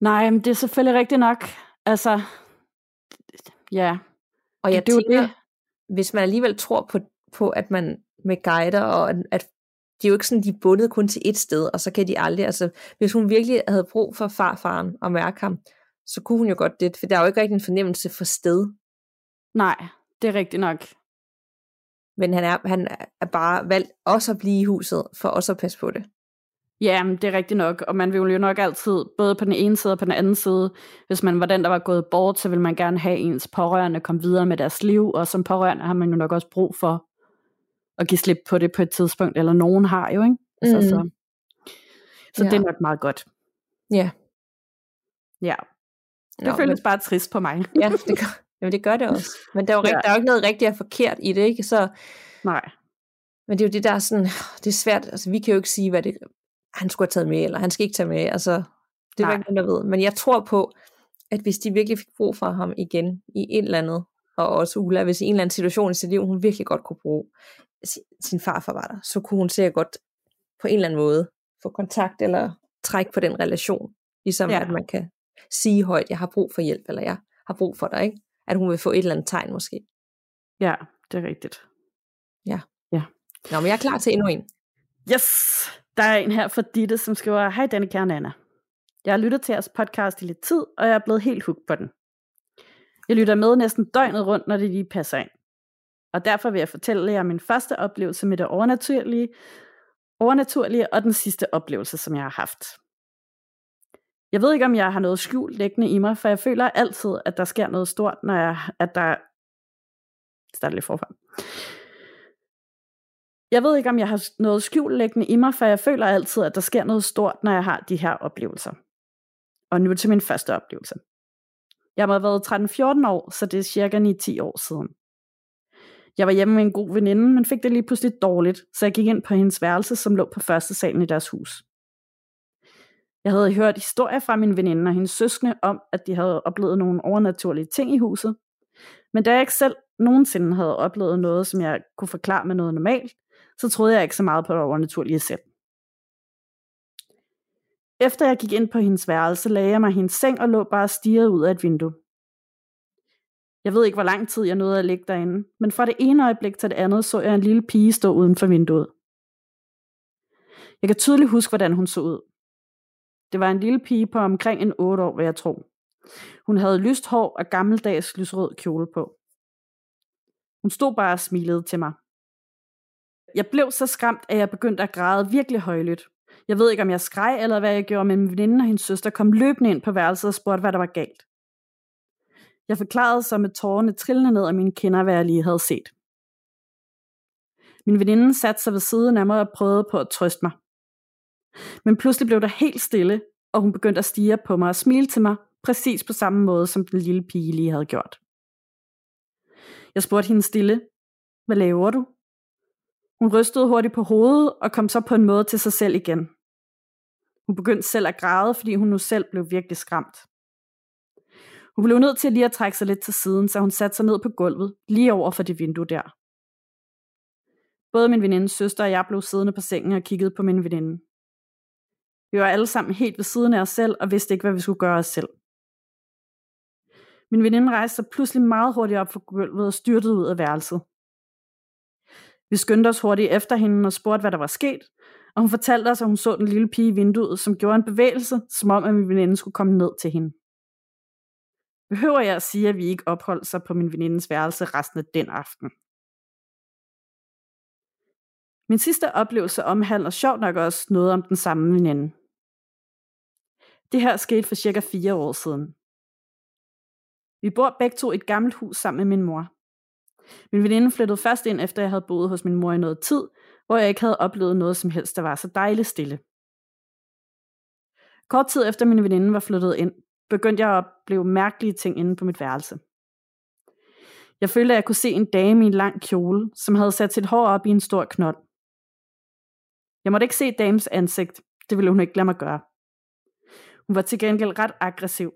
Nej, men det er selvfølgelig rigtigt nok. Altså, ja. Og jeg det, tænker, det. hvis man alligevel tror på, på, at man med guider, og at de er jo ikke sådan, de er bundet kun til et sted, og så kan de aldrig, altså, hvis hun virkelig havde brug for farfaren og mærke ham, så kunne hun jo godt det, for der er jo ikke rigtig en fornemmelse for sted. Nej, det er rigtigt nok. Men han er, han er bare valgt også at blive i huset, for også at passe på det. Ja, det er rigtigt nok, og man vil jo nok altid, både på den ene side og på den anden side, hvis man var den, der var gået bort, så vil man gerne have ens pårørende komme videre med deres liv, og som pårørende har man jo nok også brug for at give slip på det på et tidspunkt, eller nogen har jo, ikke? Mm. Så, så, så ja. det er nok meget godt. Ja. Ja. Det Nå, føles men... bare trist på mig. ja, det gør, jamen det gør det også. Men der er jo, ja. der er jo ikke noget rigtigt og forkert i det, ikke? Så, Nej. Men det er jo det, der er sådan, det er svært, altså vi kan jo ikke sige, hvad det, han skulle have taget med, eller han skal ikke tage med, altså, det er ikke nogen, der ved. Men jeg tror på, at hvis de virkelig fik brug for ham igen, i et eller andet, og også Ulla, hvis i en eller anden situation i sit liv, hun virkelig godt kunne bruge sin farfar var der, så kunne hun sikkert godt på en eller anden måde få kontakt, eller trække på den relation, ligesom ja. at man kan sige højt, jeg har brug for hjælp, eller jeg har brug for dig, ikke? At hun vil få et eller andet tegn måske. Ja, det er rigtigt. Ja. Ja. Nå, men jeg er klar til endnu en. Yes! Der er en her for Ditte, som skriver, Hej Danika og Nana. Jeg har lyttet til jeres podcast i lidt tid, og jeg er blevet helt hooked på den. Jeg lytter med næsten døgnet rundt, når det lige passer ind. Og derfor vil jeg fortælle jer min første oplevelse med det overnaturlige, overnaturlige og den sidste oplevelse, som jeg har haft. Jeg ved ikke, om jeg har noget skjult liggende i mig, for jeg føler altid, at der sker noget stort, når jeg, at der... Start lidt forfra. Jeg ved ikke, om jeg har noget skjult liggende i mig, for jeg føler altid, at der sker noget stort, når jeg har de her oplevelser. Og nu til min første oplevelse. Jeg må have været 13-14 år, så det er cirka 9-10 år siden. Jeg var hjemme med en god veninde, men fik det lige pludselig dårligt, så jeg gik ind på hendes værelse, som lå på første salen i deres hus. Jeg havde hørt historier fra min veninde og hendes søskende om, at de havde oplevet nogle overnaturlige ting i huset. Men da jeg ikke selv nogensinde havde oplevet noget, som jeg kunne forklare med noget normalt, så troede jeg ikke så meget på det overnaturlige selv. Efter jeg gik ind på hendes værelse, lagde jeg mig i hendes seng og lå bare stirret ud af et vindue. Jeg ved ikke, hvor lang tid jeg nåede at ligge derinde, men fra det ene øjeblik til det andet så jeg en lille pige stå uden for vinduet. Jeg kan tydeligt huske, hvordan hun så ud. Det var en lille pige på omkring en 8 år, vil jeg tro. Hun havde lyst hår og gammeldags lysrød kjole på. Hun stod bare og smilede til mig. Jeg blev så skræmt, at jeg begyndte at græde virkelig højlydt. Jeg ved ikke, om jeg skreg eller hvad jeg gjorde, men min veninde og hendes søster kom løbende ind på værelset og spurgte, hvad der var galt. Jeg forklarede så med tårerne trillende ned af mine kinder, hvad jeg lige havde set. Min veninde satte sig ved siden af mig og prøvede på at trøste mig. Men pludselig blev der helt stille, og hun begyndte at stige på mig og smile til mig, præcis på samme måde, som den lille pige lige havde gjort. Jeg spurgte hende stille, hvad laver du? Hun rystede hurtigt på hovedet og kom så på en måde til sig selv igen. Hun begyndte selv at græde, fordi hun nu selv blev virkelig skræmt. Hun blev nødt til lige at trække sig lidt til siden, så hun satte sig ned på gulvet, lige over for det vindue der. Både min venindes søster og jeg blev siddende på sengen og kiggede på min veninde. Vi var alle sammen helt ved siden af os selv og vidste ikke, hvad vi skulle gøre os selv. Min veninde rejste sig pludselig meget hurtigt op fra gulvet og styrtede ud af værelset. Vi skyndte os hurtigt efter hende og spurgte, hvad der var sket, og hun fortalte os, at hun så den lille pige i vinduet, som gjorde en bevægelse, som om, at min veninde skulle komme ned til hende. Behøver jeg at sige, at vi ikke opholdt sig på min venindes værelse resten af den aften? Min sidste oplevelse omhandler sjovt nok også noget om den samme veninde. Det her skete for cirka fire år siden. Vi bor begge to i et gammelt hus sammen med min mor. Min veninde flyttede først ind, efter jeg havde boet hos min mor i noget tid, hvor jeg ikke havde oplevet noget som helst, der var så dejligt stille. Kort tid efter min veninde var flyttet ind, begyndte jeg at opleve mærkelige ting inde på mit værelse. Jeg følte, at jeg kunne se en dame i en lang kjole, som havde sat sit hår op i en stor knold. Jeg måtte ikke se dames ansigt, det ville hun ikke lade mig gøre. Hun var til gengæld ret aggressiv.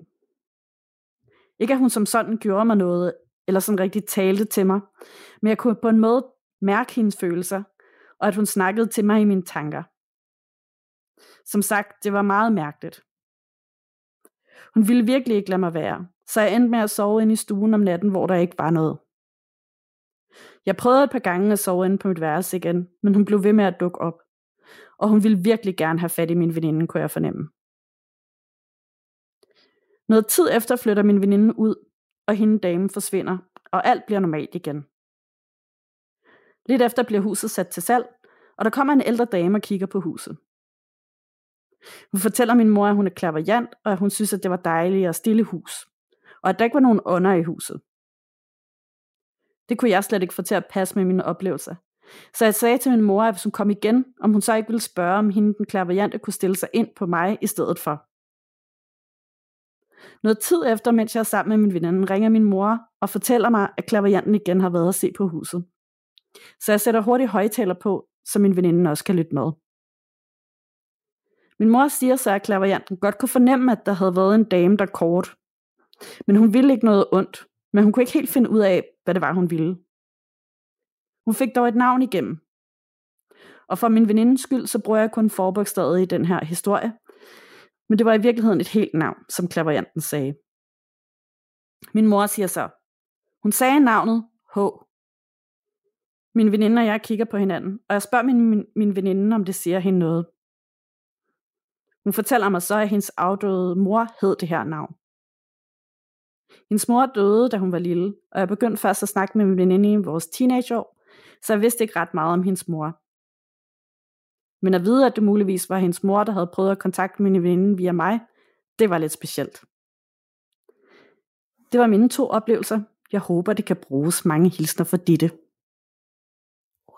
Ikke at hun som sådan gjorde mig noget, eller sådan rigtig talte til mig, men jeg kunne på en måde mærke hendes følelser, og at hun snakkede til mig i mine tanker. Som sagt, det var meget mærkeligt. Hun ville virkelig ikke lade mig være, så jeg endte med at sove inde i stuen om natten, hvor der ikke var noget. Jeg prøvede et par gange at sove inde på mit værelse igen, men hun blev ved med at dukke op. Og hun ville virkelig gerne have fat i min veninde, kunne jeg fornemme. Noget tid efter flytter min veninde ud, og hende dame forsvinder, og alt bliver normalt igen. Lidt efter bliver huset sat til salg, og der kommer en ældre dame og kigger på huset. Hun fortæller min mor, at hun er klaverjant, og at hun synes, at det var dejligt og stille hus, og at der ikke var nogen ånder i huset. Det kunne jeg slet ikke få til at passe med mine oplevelser. Så jeg sagde til min mor, at hvis hun kom igen, om hun så ikke ville spørge, om hende den klaverjante kunne stille sig ind på mig i stedet for. Noget tid efter, mens jeg er sammen med min veninde, ringer min mor og fortæller mig, at klaverianten igen har været at se på huset. Så jeg sætter hurtigt højtaler på, så min veninde også kan lytte med. Min mor siger så, at klaverianten godt kunne fornemme, at der havde været en dame, der kort. Men hun ville ikke noget ondt, men hun kunne ikke helt finde ud af, hvad det var, hun ville. Hun fik dog et navn igennem. Og for min venindes skyld, så bruger jeg kun forbogstavet i den her historie, men det var i virkeligheden et helt navn, som klaverjanten sagde. Min mor siger så, hun sagde navnet H. Min veninde og jeg kigger på hinanden, og jeg spørger min, min, min veninde, om det siger hende noget. Hun fortæller mig så, at hendes afdøde mor hed det her navn. Hendes mor døde, da hun var lille, og jeg begyndte først at snakke med min veninde i vores teenageår, så jeg vidste ikke ret meget om hendes mor. Men at vide, at det muligvis var hendes mor, der havde prøvet at kontakte min veninde via mig, det var lidt specielt. Det var mine to oplevelser. Jeg håber, det kan bruges mange hilsner for Ditte.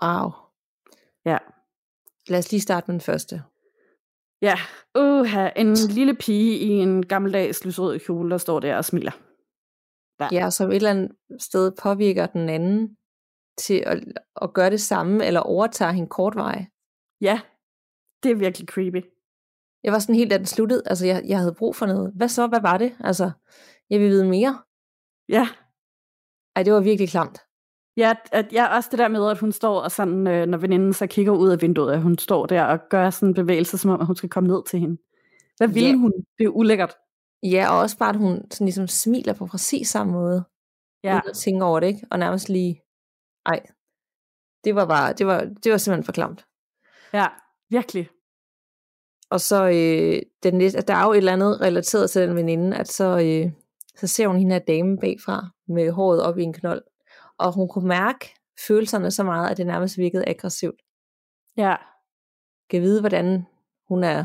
Wow. Ja. Lad os lige starte med den første. Ja, uh, en lille pige i en gammeldags lysrød kjole, der står der og smiler. Ja. ja, som et eller andet sted påvirker den anden til at, at gøre det samme, eller overtager hende kortvej. Ja, det er virkelig creepy. Jeg var sådan helt, da den sluttede, altså jeg, jeg havde brug for noget. Hvad så? Hvad var det? Altså, jeg vil vide mere. Ja. Ej, det var virkelig klamt. Ja, at, ja, også det der med, at hun står, og sådan, øh, når veninden så kigger ud af vinduet, at hun står der og gør sådan en bevægelse, som om at hun skal komme ned til hende. Hvad vil ja. hun? Det er ulækkert. Ja, og også bare, at hun sådan ligesom smiler på præcis samme måde. Ja. Uden at tænke over det, ikke? Og nærmest lige, ej, det var bare, det var, det var simpelthen for klamt. Ja, virkelig. Og så, øh, den næste, der er jo et eller andet relateret til den veninde, at så, øh, så ser hun hende her dame bagfra, med håret op i en knold. Og hun kunne mærke følelserne så meget, at det nærmest virkede aggressivt. Ja. Kan vide, hvordan hun er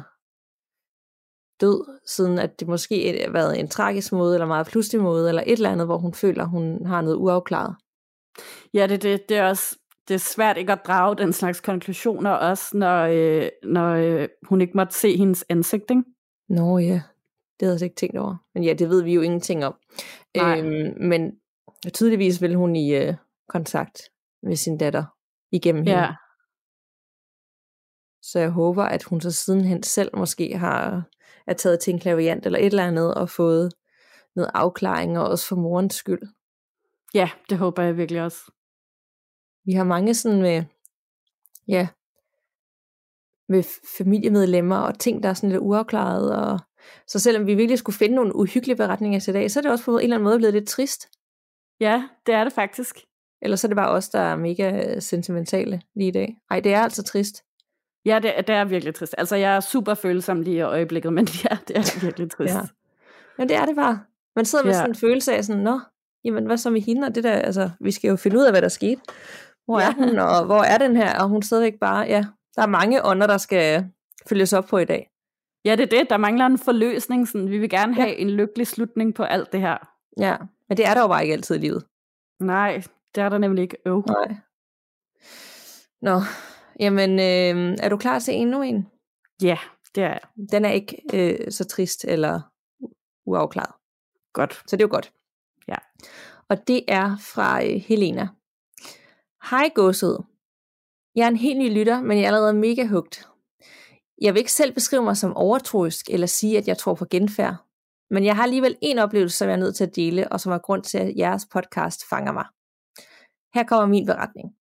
død, siden at det måske har været en tragisk måde, eller meget pludselig måde, eller et eller andet, hvor hun føler, hun har noget uafklaret. Ja, det, det, det er også det er svært ikke at drage den slags konklusioner, også når, øh, når øh, hun ikke måtte se hendes ansigt, ikke? Nå ja, det havde jeg ikke tænkt over. Men ja, det ved vi jo ingenting om. Nej. Øhm, men tydeligvis vil hun i øh, kontakt med sin datter igennem Ja. hende. Så jeg håber, at hun så sidenhen selv måske har er taget til en klaviant eller et eller andet og fået noget afklaring, og også for morens skyld. Ja, det håber jeg virkelig også. Vi har mange sådan med, ja, med familiemedlemmer og ting, der er sådan lidt uafklaret. Og, så selvom vi virkelig skulle finde nogle uhyggelige beretninger til i dag, så er det også på en eller anden måde blevet lidt trist. Ja, det er det faktisk. Eller så er det bare os, der er mega sentimentale lige i dag. Ej, det er altså trist. Ja, det, det er virkelig trist. Altså, jeg er super følsom lige i øjeblikket, men ja, det er virkelig trist. Ja. Men det er det bare. Man sidder med Ja. sådan en følelse af sådan, nå, jamen hvad så med hende og det der, altså, vi skal jo finde ud af, hvad der skete. Hvor Ja. er hun, og hvor er den her, og hun stadigvæk bare, ja, der er mange ånder, der skal følges op på i dag. Ja, det er det. Der mangler en forløsning. Sådan, vi vil gerne Ja. have en lykkelig slutning på alt det her. Ja, men det er der jo bare ikke altid i livet. Nej, det er der nemlig ikke. Øv. Nej. Nå, jamen, øh, er du klar til endnu en? Ja, det er Den er ikke øh, så trist eller uafklaret. godt. Så det er jo godt. Ja. Og det er fra øh, Helena. Hej godset. Jeg er en helt ny lytter, men jeg er allerede mega hugt. Jeg vil ikke selv beskrive mig som overtroisk eller sige, at jeg tror på genfærd. Men jeg har alligevel en oplevelse, som jeg er nødt til at dele, og som er grund til, at jeres podcast fanger mig. Her kommer min beretning.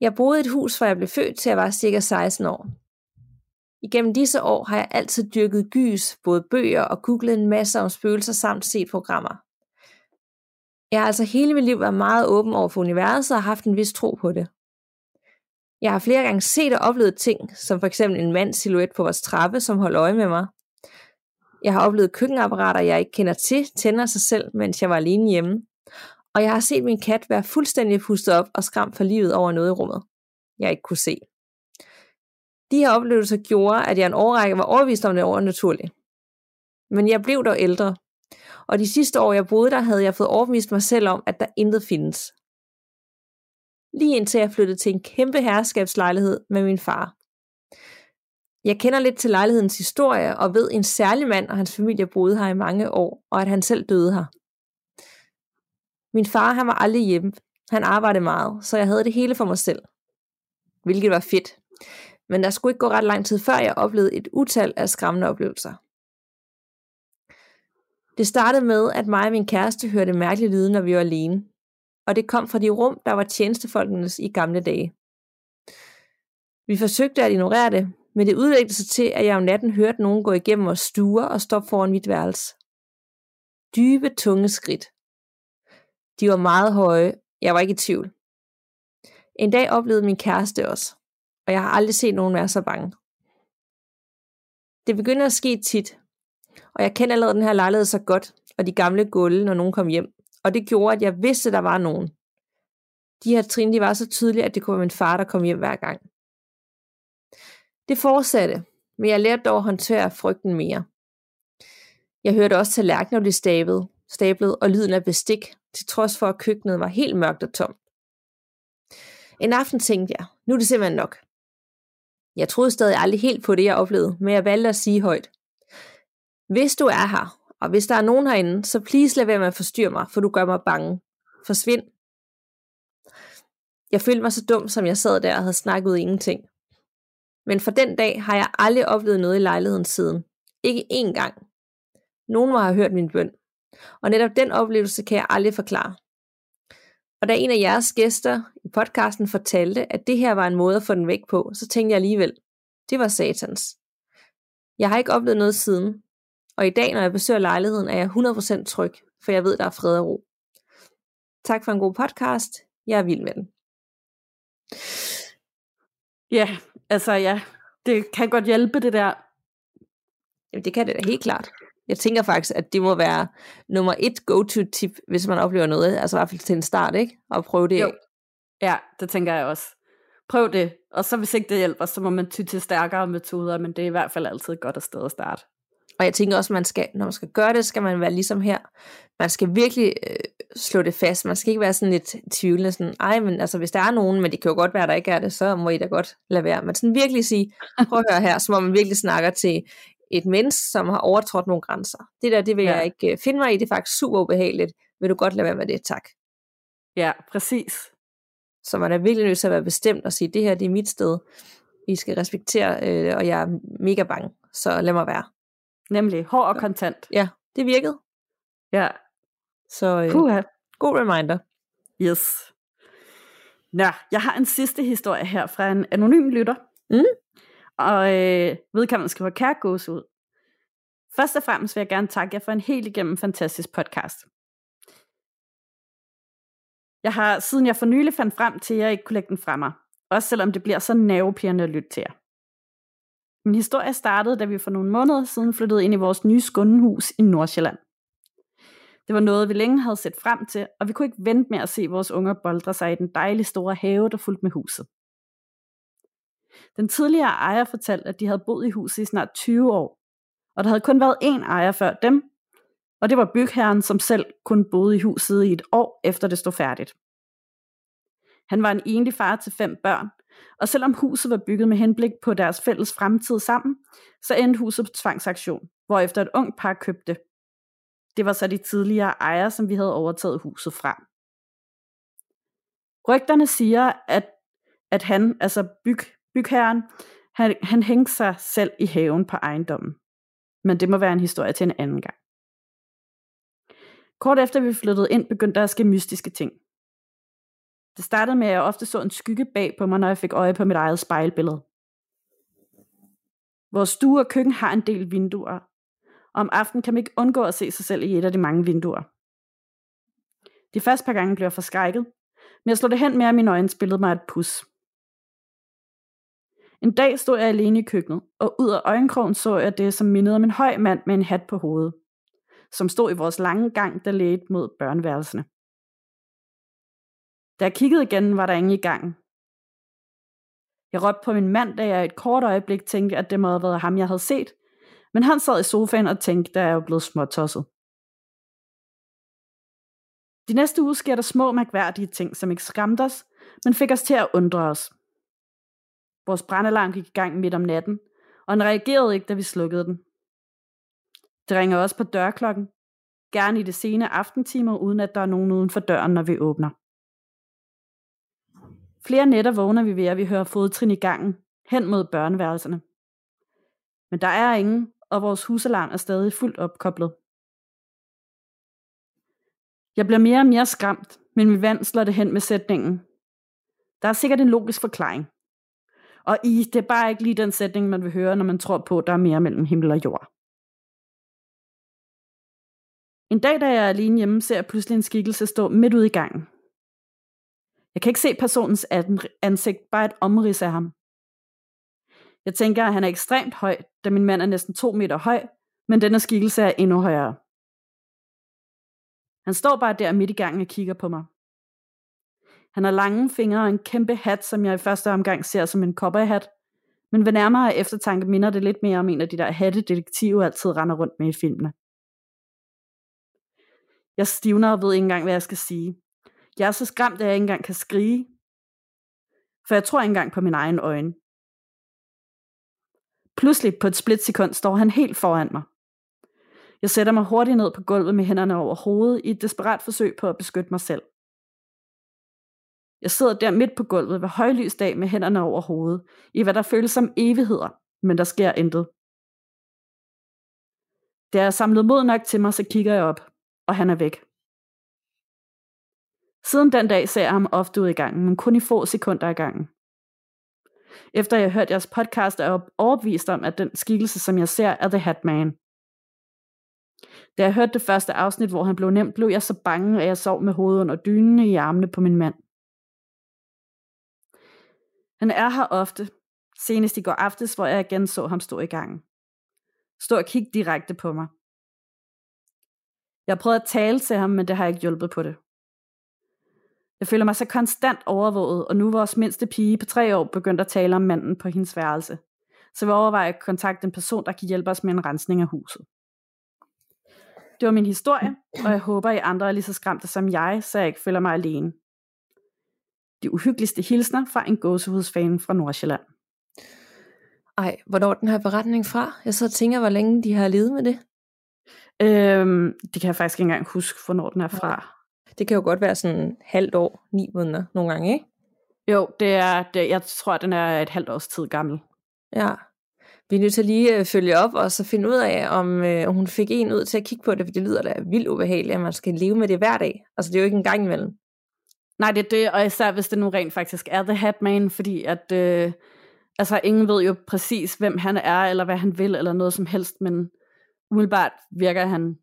Jeg boede i et hus, hvor jeg blev født til jeg var cirka 16 år. Igennem disse år har jeg altid dyrket gys, både bøger og googlet en masse om spøgelser samt set programmer. Jeg har altså hele mit liv været meget åben over for universet og haft en vis tro på det. Jeg har flere gange set og oplevet ting, som for eksempel en mands silhuet på vores trappe, som holdt øje med mig. Jeg har oplevet køkkenapparater, jeg ikke kender til, tænder sig selv, mens jeg var alene hjemme. Og jeg har set min kat være fuldstændig pustet op og skræmt for livet over noget i rummet, jeg ikke kunne se. De her oplevelser gjorde, at jeg en årrække var overvist om det overnaturlige. Men jeg blev dog ældre, og de sidste år jeg boede der, havde jeg fået overbevist mig selv om, at der intet findes. Lige indtil jeg flyttede til en kæmpe herskabslejlighed med min far. Jeg kender lidt til lejlighedens historie og ved, at en særlig mand og hans familie boede her i mange år, og at han selv døde her. Min far han var aldrig hjemme. Han arbejdede meget, så jeg havde det hele for mig selv. Hvilket var fedt. Men der skulle ikke gå ret lang tid før jeg oplevede et utal af skræmmende oplevelser. Det startede med, at mig og min kæreste hørte mærkelige lyde, når vi var alene. Og det kom fra de rum, der var tjenestefolkenes i gamle dage. Vi forsøgte at ignorere det, men det udviklede sig til, at jeg om natten hørte nogen gå igennem vores stuer og stoppe foran mit værelse. Dybe, tunge skridt. De var meget høje. Jeg var ikke i tvivl. En dag oplevede min kæreste også, og jeg har aldrig set nogen være så bange. Det begynder at ske tit, og jeg kender allerede den her lejlighed så godt, og de gamle gulve, når nogen kom hjem. Og det gjorde, at jeg vidste, at der var nogen. De her trin, de var så tydelige, at det kunne være min far, der kom hjem hver gang. Det fortsatte, men jeg lærte dog at håndtere frygten mere. Jeg hørte også tallerkener blive stablet, stablet og lyden af bestik, til trods for at køkkenet var helt mørkt og tomt. En aften tænkte jeg, nu er det simpelthen nok. Jeg troede stadig aldrig helt på det, jeg oplevede, men jeg valgte at sige højt. Hvis du er her, og hvis der er nogen herinde, så please lad være med at forstyrre mig, for du gør mig bange. Forsvind. Jeg følte mig så dum, som jeg sad der og havde snakket ud ingenting. Men for den dag har jeg aldrig oplevet noget i lejligheden siden. Ikke én gang. Nogen må have hørt min bøn. Og netop den oplevelse kan jeg aldrig forklare. Og da en af jeres gæster i podcasten fortalte, at det her var en måde at få den væk på, så tænkte jeg alligevel, det var satans. Jeg har ikke oplevet noget siden, og i dag, når jeg besøger lejligheden, er jeg 100% tryg, for jeg ved, der er fred og ro. Tak for en god podcast. Jeg er vild med den. Ja, altså ja, det kan godt hjælpe det der. Jamen, det kan det da helt klart. Jeg tænker faktisk, at det må være nummer et go-to-tip, hvis man oplever noget, altså i hvert fald til en start, ikke? Og prøve det Jo. Ja, det tænker jeg også. Prøv det, og så hvis ikke det hjælper, så må man ty til stærkere metoder, men det er i hvert fald altid et godt sted at starte. Og jeg tænker også, man skal, når man skal gøre det, skal man være ligesom her. Man skal virkelig øh, slå det fast. Man skal ikke være sådan lidt tvivlende, sådan, ej, men altså, hvis der er nogen, men det kan jo godt være, der ikke er det, så må I da godt lade være. Men sådan virkelig sige, prøv at høre her, så må man virkelig snakker til et menneske, som har overtrådt nogle grænser. Det der, det vil ja. jeg ikke øh, finde mig i, det er faktisk super ubehageligt. Vil du godt lade være med det, tak. Ja, præcis. Så man er virkelig nødt til at være bestemt og sige, det her, det er mit sted. I skal respektere, øh, og jeg er mega bange, så lad mig være. Nemlig hård og kontant. Ja, det virkede. Ja. Så øh, Puha. god reminder. Yes. Nå, jeg har en sidste historie her fra en anonym lytter. Mm. Og øh, vedkommende skriver kærgås ud. Først og fremmest vil jeg gerne takke jer for en helt igennem fantastisk podcast. Jeg har, siden jeg for nylig fandt frem til, jeg ikke kunne lægge den fra mig. Også selvom det bliver så nervepirrende at lytte til jer. Min historie startede, da vi for nogle måneder siden flyttede ind i vores nye skundehus i Nordsjælland. Det var noget, vi længe havde set frem til, og vi kunne ikke vente med at se vores unger boldre sig i den dejlige store have, der fulgte med huset. Den tidligere ejer fortalte, at de havde boet i huset i snart 20 år, og der havde kun været én ejer før dem, og det var bygherren, som selv kun boede i huset i et år efter det stod færdigt. Han var en enlig far til fem børn, og selvom huset var bygget med henblik på deres fælles fremtid sammen, så endte huset på tvangsaktion, hvorefter et ung par købte. Det var så de tidligere ejere, som vi havde overtaget huset fra. Rygterne siger, at, at han, altså byg, bygherren, han, han hængte sig selv i haven på ejendommen. Men det må være en historie til en anden gang. Kort efter vi flyttede ind, begyndte der at ske mystiske ting. Det startede med, at jeg ofte så en skygge bag på mig, når jeg fik øje på mit eget spejlbillede. Vores stue og køkken har en del vinduer, og om aftenen kan man ikke undgå at se sig selv i et af de mange vinduer. De første par gange blev jeg forskrækket, men jeg slog det hen med, at mine øjne spillede mig et pus. En dag stod jeg alene i køkkenet, og ud af øjenkrogen så jeg det, som mindede om en høj mand med en hat på hovedet, som stod i vores lange gang, der ledte mod børneværelserne. Da jeg kiggede igen, var der ingen i gangen. Jeg råbte på min mand, da jeg et kort øjeblik tænkte, at det må have været ham, jeg havde set, men han sad i sofaen og tænkte, at jeg var blevet småtosset. De næste uger sker der små mærkværdige ting, som ikke skræmte os, men fik os til at undre os. Vores brandalarm gik i gang midt om natten, og den reagerede ikke, da vi slukkede den. Det ringer også på dørklokken, gerne i det sene aftentimer, uden at der er nogen uden for døren, når vi åbner. Flere nætter vågner vi ved, at vi hører fodtrin i gangen, hen mod børneværelserne. Men der er ingen, og vores husalarm er stadig fuldt opkoblet. Jeg bliver mere og mere skræmt, men min vand slår det hen med sætningen. Der er sikkert en logisk forklaring. Og i, det er bare ikke lige den sætning, man vil høre, når man tror på, at der er mere mellem himmel og jord. En dag, da jeg er alene hjemme, ser jeg pludselig en skikkelse stå midt ude i gangen. Jeg kan ikke se personens ansigt, bare et omrids af ham. Jeg tænker, at han er ekstremt høj, da min mand er næsten to meter høj, men denne skikkelse er endnu højere. Han står bare der midt i gangen og kigger på mig. Han har lange fingre og en kæmpe hat, som jeg i første omgang ser som en cowboyhat, men ved nærmere eftertanke minder det lidt mere om en af de der hatte detektiver altid render rundt med i filmene. Jeg stivner og ved ikke engang, hvad jeg skal sige. Jeg er så skræmt, at jeg ikke engang kan skrige. For jeg tror ikke engang på min egen øjne. Pludselig på et splitsekund står han helt foran mig. Jeg sætter mig hurtigt ned på gulvet med hænderne over hovedet i et desperat forsøg på at beskytte mig selv. Jeg sidder der midt på gulvet ved højlys dag med hænderne over hovedet, i hvad der føles som evigheder, men der sker intet. Da jeg er samlet mod nok til mig, så kigger jeg op, og han er væk. Siden den dag ser jeg ham ofte ud i gangen, men kun i få sekunder i gangen. Efter jeg har hørt jeres podcast, er jeg overbevist om, at den skikkelse, som jeg ser, er The Hat Man. Da jeg hørte det første afsnit, hvor han blev nemt, blev jeg så bange, at jeg sov med hovedet under dynene i armene på min mand. Han er her ofte, senest i går aftes, hvor jeg igen så ham stå i gangen. Stå og kigge direkte på mig. Jeg prøvede at tale til ham, men det har ikke hjulpet på det. Jeg føler mig så konstant overvåget, og nu vores mindste pige på tre år begyndt at tale om manden på hendes værelse. Så vi overvejer at kontakte en person, der kan hjælpe os med en rensning af huset. Det var min historie, og jeg håber, I andre er lige så skræmte som jeg, så jeg ikke føler mig alene. De uhyggeligste hilsner fra en gåsehudsfan fra Nordsjælland. Ej, hvornår den her beretning fra? Jeg så tænker, hvor længe de har levet med det. Øhm, det kan jeg faktisk ikke engang huske, hvornår den er fra. Det kan jo godt være sådan halvt år, ni måneder nogle gange, ikke? Jo, det er, det, jeg tror, den er et halvt års tid gammel. Ja. Vi er nødt til lige at følge op og så finde ud af, om øh, hun fik en ud til at kigge på det, for det lyder da vildt ubehageligt, at man skal leve med det hver dag. Altså det er jo ikke en gang imellem. Nej, det er det, og især hvis det nu rent faktisk er The Hatman, fordi at, øh, altså ingen ved jo præcis, hvem han er, eller hvad han vil, eller noget som helst, men umiddelbart virker han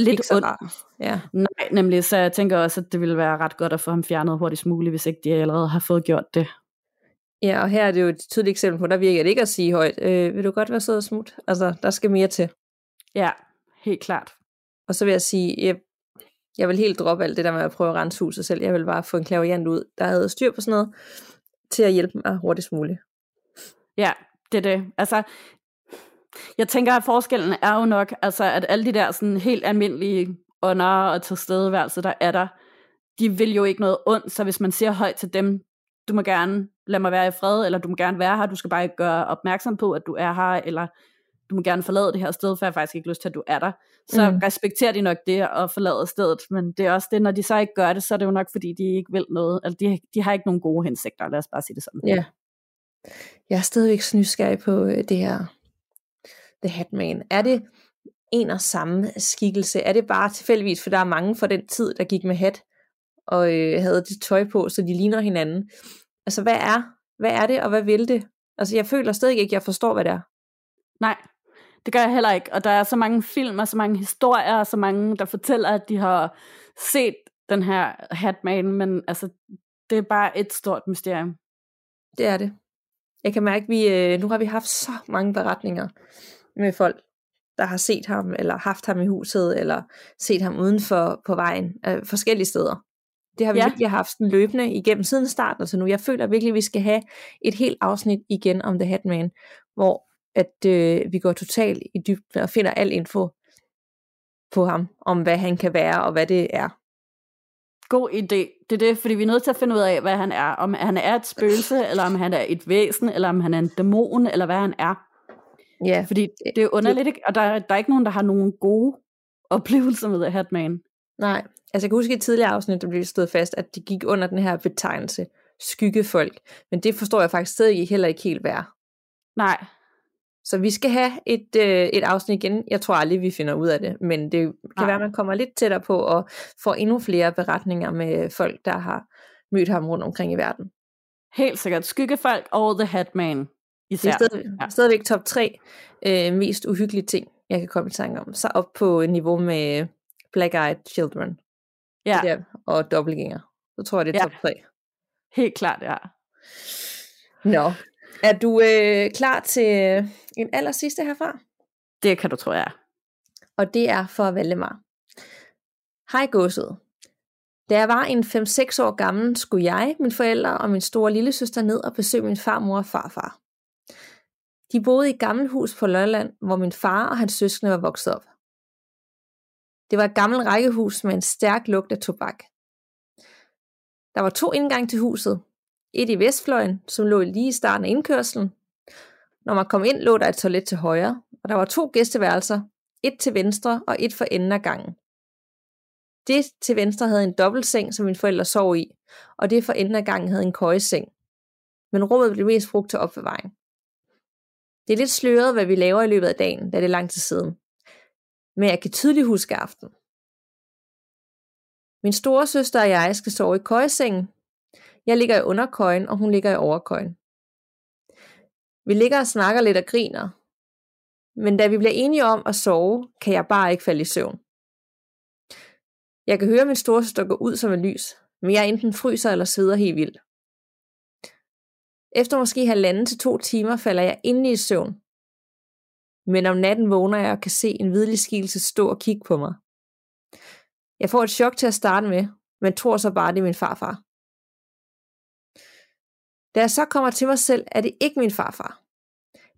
lidt Ikke så ond. rar. Ja. Nej, nemlig, så jeg tænker også, at det ville være ret godt at få ham fjernet hurtigst muligt, hvis ikke de allerede har fået gjort det. ja, og her er det jo et tydeligt eksempel på, der virker det ikke at sige højt, øh, vil du godt være sød og smut? Altså, der skal mere til. Ja, helt klart. Og så vil jeg sige, jeg, jeg vil helt droppe alt det der med at prøve at rense huset selv. Jeg vil bare få en klaviant ud, der havde styr på sådan noget, til at hjælpe mig hurtigst muligt. Ja, det er det. Altså, jeg tænker, at forskellen er jo nok, altså, at alle de der sådan helt almindelige ånder og tilstedeværelse, der er der, de vil jo ikke noget ondt, så hvis man siger højt til dem, du må gerne lade mig være i fred, eller du må gerne være her, du skal bare ikke gøre opmærksom på, at du er her, eller du må gerne forlade det her sted, for jeg har faktisk ikke lyst til, at du er der. Så Mm. respekterer de nok det og forlader stedet, men det er også det, når de så ikke gør det, så er det jo nok, fordi de ikke vil noget, altså de, de har ikke nogen gode hensigter, lad os bare sige det sådan. Ja. Jeg er stadigvæk så nysgerrig på øh, det her The Hatman. Er det en og samme skikkelse? Er det bare tilfældigvis, for der er mange fra den tid, der gik med hat og øh, havde det tøj på, så de ligner hinanden. Altså, hvad er, hvad er det, og hvad vil det? Altså, jeg føler stadig ikke, at jeg forstår, hvad det er. Nej, det gør jeg heller ikke. Og der er så mange film og så mange historier, og så mange, der fortæller, at de har set den her Hatman, men altså, det er bare et stort mysterium. Det er det. Jeg kan mærke, at vi, øh, nu har vi haft så mange beretninger med folk, der har set ham, eller haft ham i huset, eller set ham uden for på vejen, øh, forskellige steder. Det har vi ja. Virkelig haft en løbende igennem siden starten og nu. Jeg føler virkelig, at vi skal have et helt afsnit igen om The Hatman, hvor at øh, vi går totalt i dybden og finder al info på ham, om hvad han kan være og hvad det er. God idé. Det er det, fordi vi er nødt til at finde ud af, hvad han er. Om han er et spøgelse, eller om han er et væsen, eller om han er en dæmon, eller hvad han er. Ja, Fordi det er underligt, ikke? Og der, der er ikke nogen, der har nogen gode oplevelser med The Hatman. Nej, altså jeg kan huske i et tidligere afsnit, der blev stået fast, at de gik under den her betegnelse, skyggefolk. Men det forstår jeg faktisk stadig heller ikke helt, er. Nej, Så vi skal have et, øh, et afsnit igen. Jeg tror aldrig, vi finder ud af det, men det kan Nej. være, at man kommer lidt tættere på og får endnu flere beretninger med folk, der har mødt ham rundt omkring i verden. helt sikkert. Skyggefolk og The Hatman. Det Især. er stadig, ja. stadigvæk top 3 øh, mest uhyggelige ting, jeg kan komme i tanke om. Så op på niveau med Black Eyed Children Ja, der, og Dobbelgænger. Så tror jeg, det er Ja. top 3. helt klart, ja. Nå, Er du øh, klar til en aller sidste herfra? Det kan du tro, jeg er. Og det er for Valdemar. Hej godset. Da jeg var en 5-6 år gammel, skulle jeg, min forældre og min store lille søster ned og besøge min farmor og farfar. De boede i et gammelt hus på Lolland, hvor min far og hans søskende var vokset op. Det var et gammelt rækkehus med en stærk lugt af tobak. Der var to indgange til huset. Et i vestfløjen, som lå lige i starten af indkørslen. Når man kom ind, lå der et toilet til højre, og der var to gæsteværelser, et til venstre og et for enden af gangen. Det til venstre havde en dobbeltseng, som mine forældre sov i, og det for enden af gangen havde en køjeseng. Men rummet blev mest brugt til opbevaring. Det er lidt sløret, hvad vi laver i løbet af dagen, da det er lang tid siden. Men jeg kan tydeligt huske aften. Min store søster og jeg skal sove i køjesengen. Jeg ligger i underkøjen, og hun ligger i overkøjen. Vi ligger og snakker lidt og griner. Men da vi bliver enige om at sove, kan jeg bare ikke falde i søvn. Jeg kan høre min storesøster gå ud som en lys, men jeg enten fryser eller sveder helt vildt. Efter måske halvanden til to timer falder jeg ind i søvn. Men om natten vågner jeg og kan se en hvidlig skikkelse stå og kigge på mig. Jeg får et chok til at starte med, men tror så bare, det er min farfar. Da jeg så kommer til mig selv, er det ikke min farfar.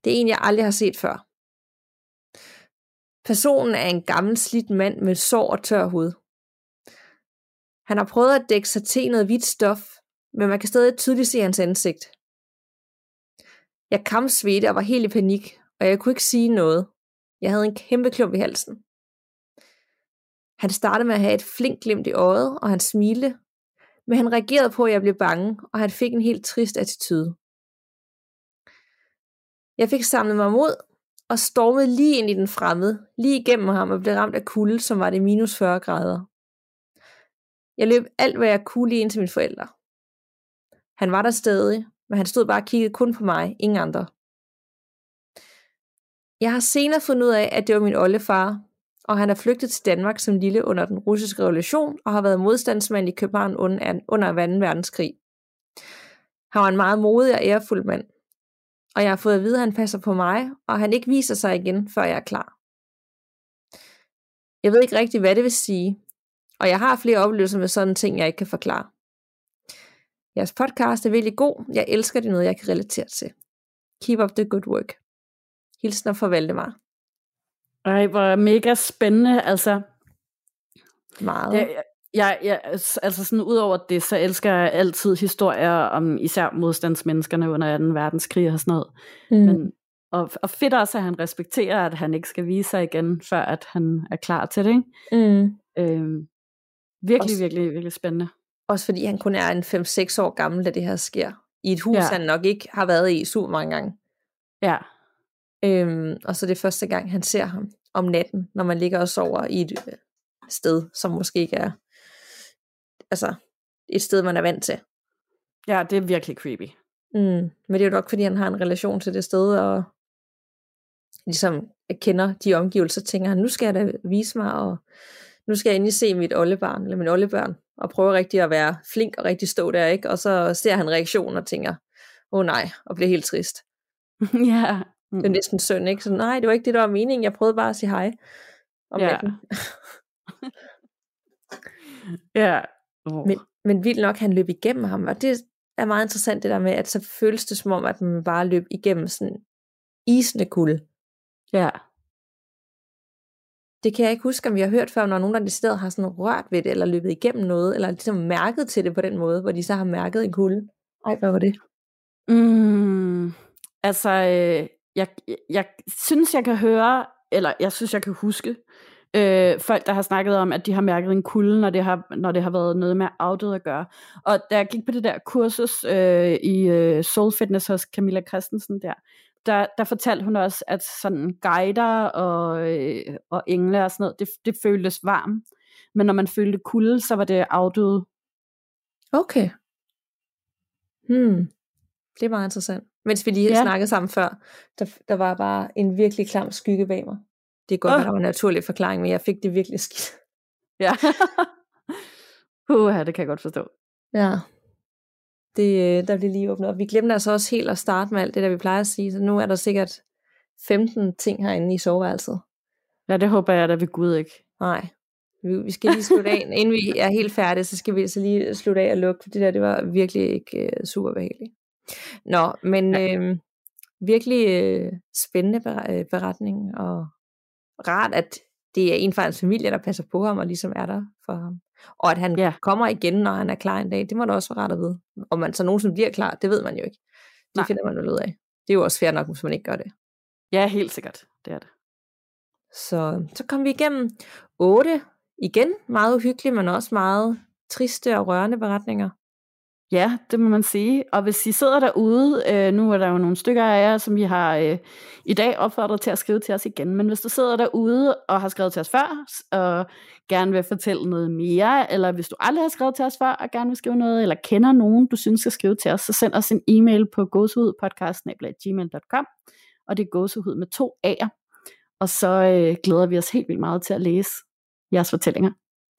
Det er en, jeg aldrig har set før. Personen er en gammel slidt mand med sår og tør hud. Han har prøvet at dække sig til noget hvidt stof, men man kan stadig tydeligt se hans ansigt. Jeg kampsvedte og var helt i panik, og jeg kunne ikke sige noget. Jeg havde en kæmpe klump i halsen. Han startede med at have et flink glimt i øjet, og han smilte, men han reagerede på, at jeg blev bange, og han fik en helt trist attitude. Jeg fik samlet mig mod, og stormede lige ind i den fremmede, lige igennem ham og blev ramt af kulde, som var det minus 40 grader. Jeg løb alt, hvad jeg kunne lige ind til mine forældre. Han var der stadig, men han stod bare og kiggede kun på mig, ingen andre. Jeg har senere fundet ud af, at det var min oldefar, og han er flygtet til Danmark som lille under den russiske revolution og har været modstandsmand i København under 2. verdenskrig. Han var en meget modig og ærefuld mand, og jeg har fået at vide, at han passer på mig, og han ikke viser sig igen, før jeg er klar. Jeg ved ikke rigtig, hvad det vil sige, og jeg har flere oplevelser med sådan ting, jeg ikke kan forklare. Jeres podcast er virkelig god. Jeg elsker det noget, jeg kan relatere til. Keep up the good work. Hilsner fra Valdemar. Ej, hvor mega spændende, altså. Meget. Jeg, jeg, jeg, altså sådan ud over det, så elsker jeg altid historier om især modstandsmenneskerne under 2. verdenskrig og sådan noget. Mm. Men, og, og fedt også, at han respekterer, at han ikke skal vise sig igen, før at han er klar til det. Ikke? Mm. Øhm, virkelig, også, virkelig, virkelig spændende. Også fordi han kun er en 5-6 år gammel, da det her sker. I et hus, ja. han nok ikke har været i super mange gange. Ja. Øhm, og så det er første gang, han ser ham om natten, når man ligger og sover i et øh, sted, som måske ikke er altså, et sted, man er vant til. Ja, det er virkelig creepy. Mm, men det er jo nok, fordi han har en relation til det sted, og ligesom kender de omgivelser, tænker han, nu skal jeg da vise mig, og nu skal jeg endelig se mit oldebarn, eller min oldebørn, og prøve rigtig at være flink og rigtig stå der, ikke? Og så ser han reaktionen og tænker, åh oh, nej, og bliver helt trist. ja. Mm. Det er næsten synd, ikke? Så nej, det var ikke det, der var meningen. Jeg prøvede bare at sige hej om ja. natten. ja. Oh. Men, men vildt nok, han løb igennem ham, og det er meget interessant det der med, at så føles det som om, at man bare løb igennem sådan isende kulde. Ja. Det kan jeg ikke huske, om vi har hørt før, når nogen der i stedet har sådan rørt ved det, eller løbet igennem noget, eller ligesom mærket til det på den måde, hvor de så har mærket en kulde. Ej, hvad var det? Mm, altså, øh, jeg, jeg synes, jeg kan høre, eller jeg synes, jeg kan huske, øh, folk, der har snakket om, at de har mærket en kulde, når det har, når det har været noget med afdød at gøre. Og da jeg gik på det der kursus øh, i øh, Soul Fitness hos Camilla Christensen der, der, der fortalte hun også, at sådan guider og, øh, og engle og sådan noget, det, det føltes varmt. Men når man følte kulde, så var det afdød. Okay. Hmm. Det er meget interessant. Mens vi lige ja. snakkede sammen før, der, der var bare en virkelig klam skygge bag mig. Det er godt, oh. at der var en naturlig forklaring, men jeg fik det virkelig skidt. Ja. Uha, det kan jeg godt forstå. Ja. Det, øh, der bliver lige åbnet op. Vi glemte altså også helt at starte med alt det, der vi plejer at sige, så nu er der sikkert 15 ting herinde i soveværelset. Ja, det håber jeg da ved Gud ikke. Nej, vi, vi skal lige slutte af. Inden vi er helt færdige, så skal vi altså lige slutte af og lukke, for det der, det var virkelig ikke uh, super behageligt. Nå, men ja. øh, virkelig øh, spændende beretning, og rart, at det er en fra hans familie, der passer på ham og ligesom er der for ham. Og at han ja. kommer igen, når han er klar en dag, det må da også være rart at vide. Om man så nogensinde bliver klar, det ved man jo ikke. Det Nej. finder man vel ud af. Det er jo også fair nok, hvis man ikke gør det. Ja, helt sikkert. Det er det. Så, så kom vi igennem otte igen meget uhyggelige, men også meget triste og rørende beretninger. Ja, det må man sige. Og hvis I sidder derude, øh, nu er der jo nogle stykker af jer, som vi har øh, i dag opfordret til at skrive til os igen, men hvis du sidder derude og har skrevet til os før, og gerne vil fortælle noget mere, eller hvis du aldrig har skrevet til os før, og gerne vil skrive noget, eller kender nogen, du synes skal skrive til os, så send os en e-mail på gåsehudpodcast.gmail.com, og det er gåsehud med to A'er. Og så øh, glæder vi os helt vildt meget til at læse jeres fortællinger.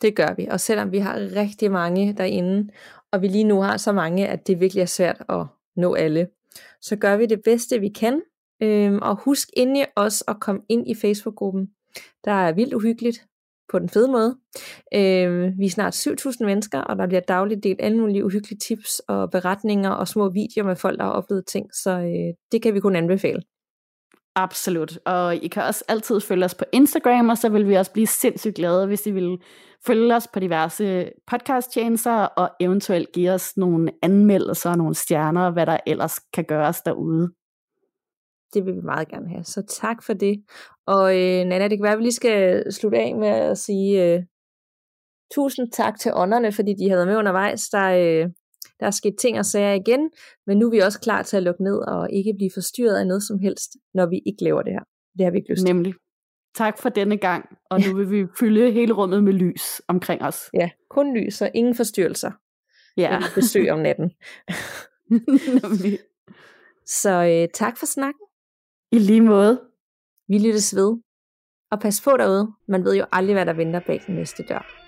Det gør vi, og selvom vi har rigtig mange derinde, og vi lige nu har så mange, at det virkelig er svært at nå alle, så gør vi det bedste, vi kan. Øhm, og husk endelig også at komme ind i Facebook-gruppen. Der er vildt uhyggeligt på den fede måde. Øhm, vi er snart 7.000 mennesker, og der bliver dagligt delt alle mulige uhyggelige tips og beretninger og små videoer med folk, der har oplevet ting, så øh, det kan vi kun anbefale. Absolut. Og I kan også altid følge os på Instagram, og så vil vi også blive sindssygt glade, hvis I vil følge os på diverse podcast-tjenester, og eventuelt give os nogle anmeldelser og nogle stjerner, og hvad der ellers kan gøres derude. Det vil vi meget gerne have. Så tak for det. Og øh, Nana, det kan være, at vi lige skal slutte af med at sige øh, tusind tak til ånderne, fordi de havde med undervejs. Der, øh, der er sket ting og sager igen, men nu er vi også klar til at lukke ned og ikke blive forstyrret af noget som helst, når vi ikke laver det her. Det har vi ikke lyst til. Nemlig. Tak for denne gang, og nu vil vi fylde hele rummet med lys omkring os. Ja, kun lys og ingen forstyrrelser. Ja. besøg om natten. Så øh, tak for snakken. I lige måde. Vi lyttes ved. Og pas på derude. Man ved jo aldrig, hvad der venter bag den næste dør.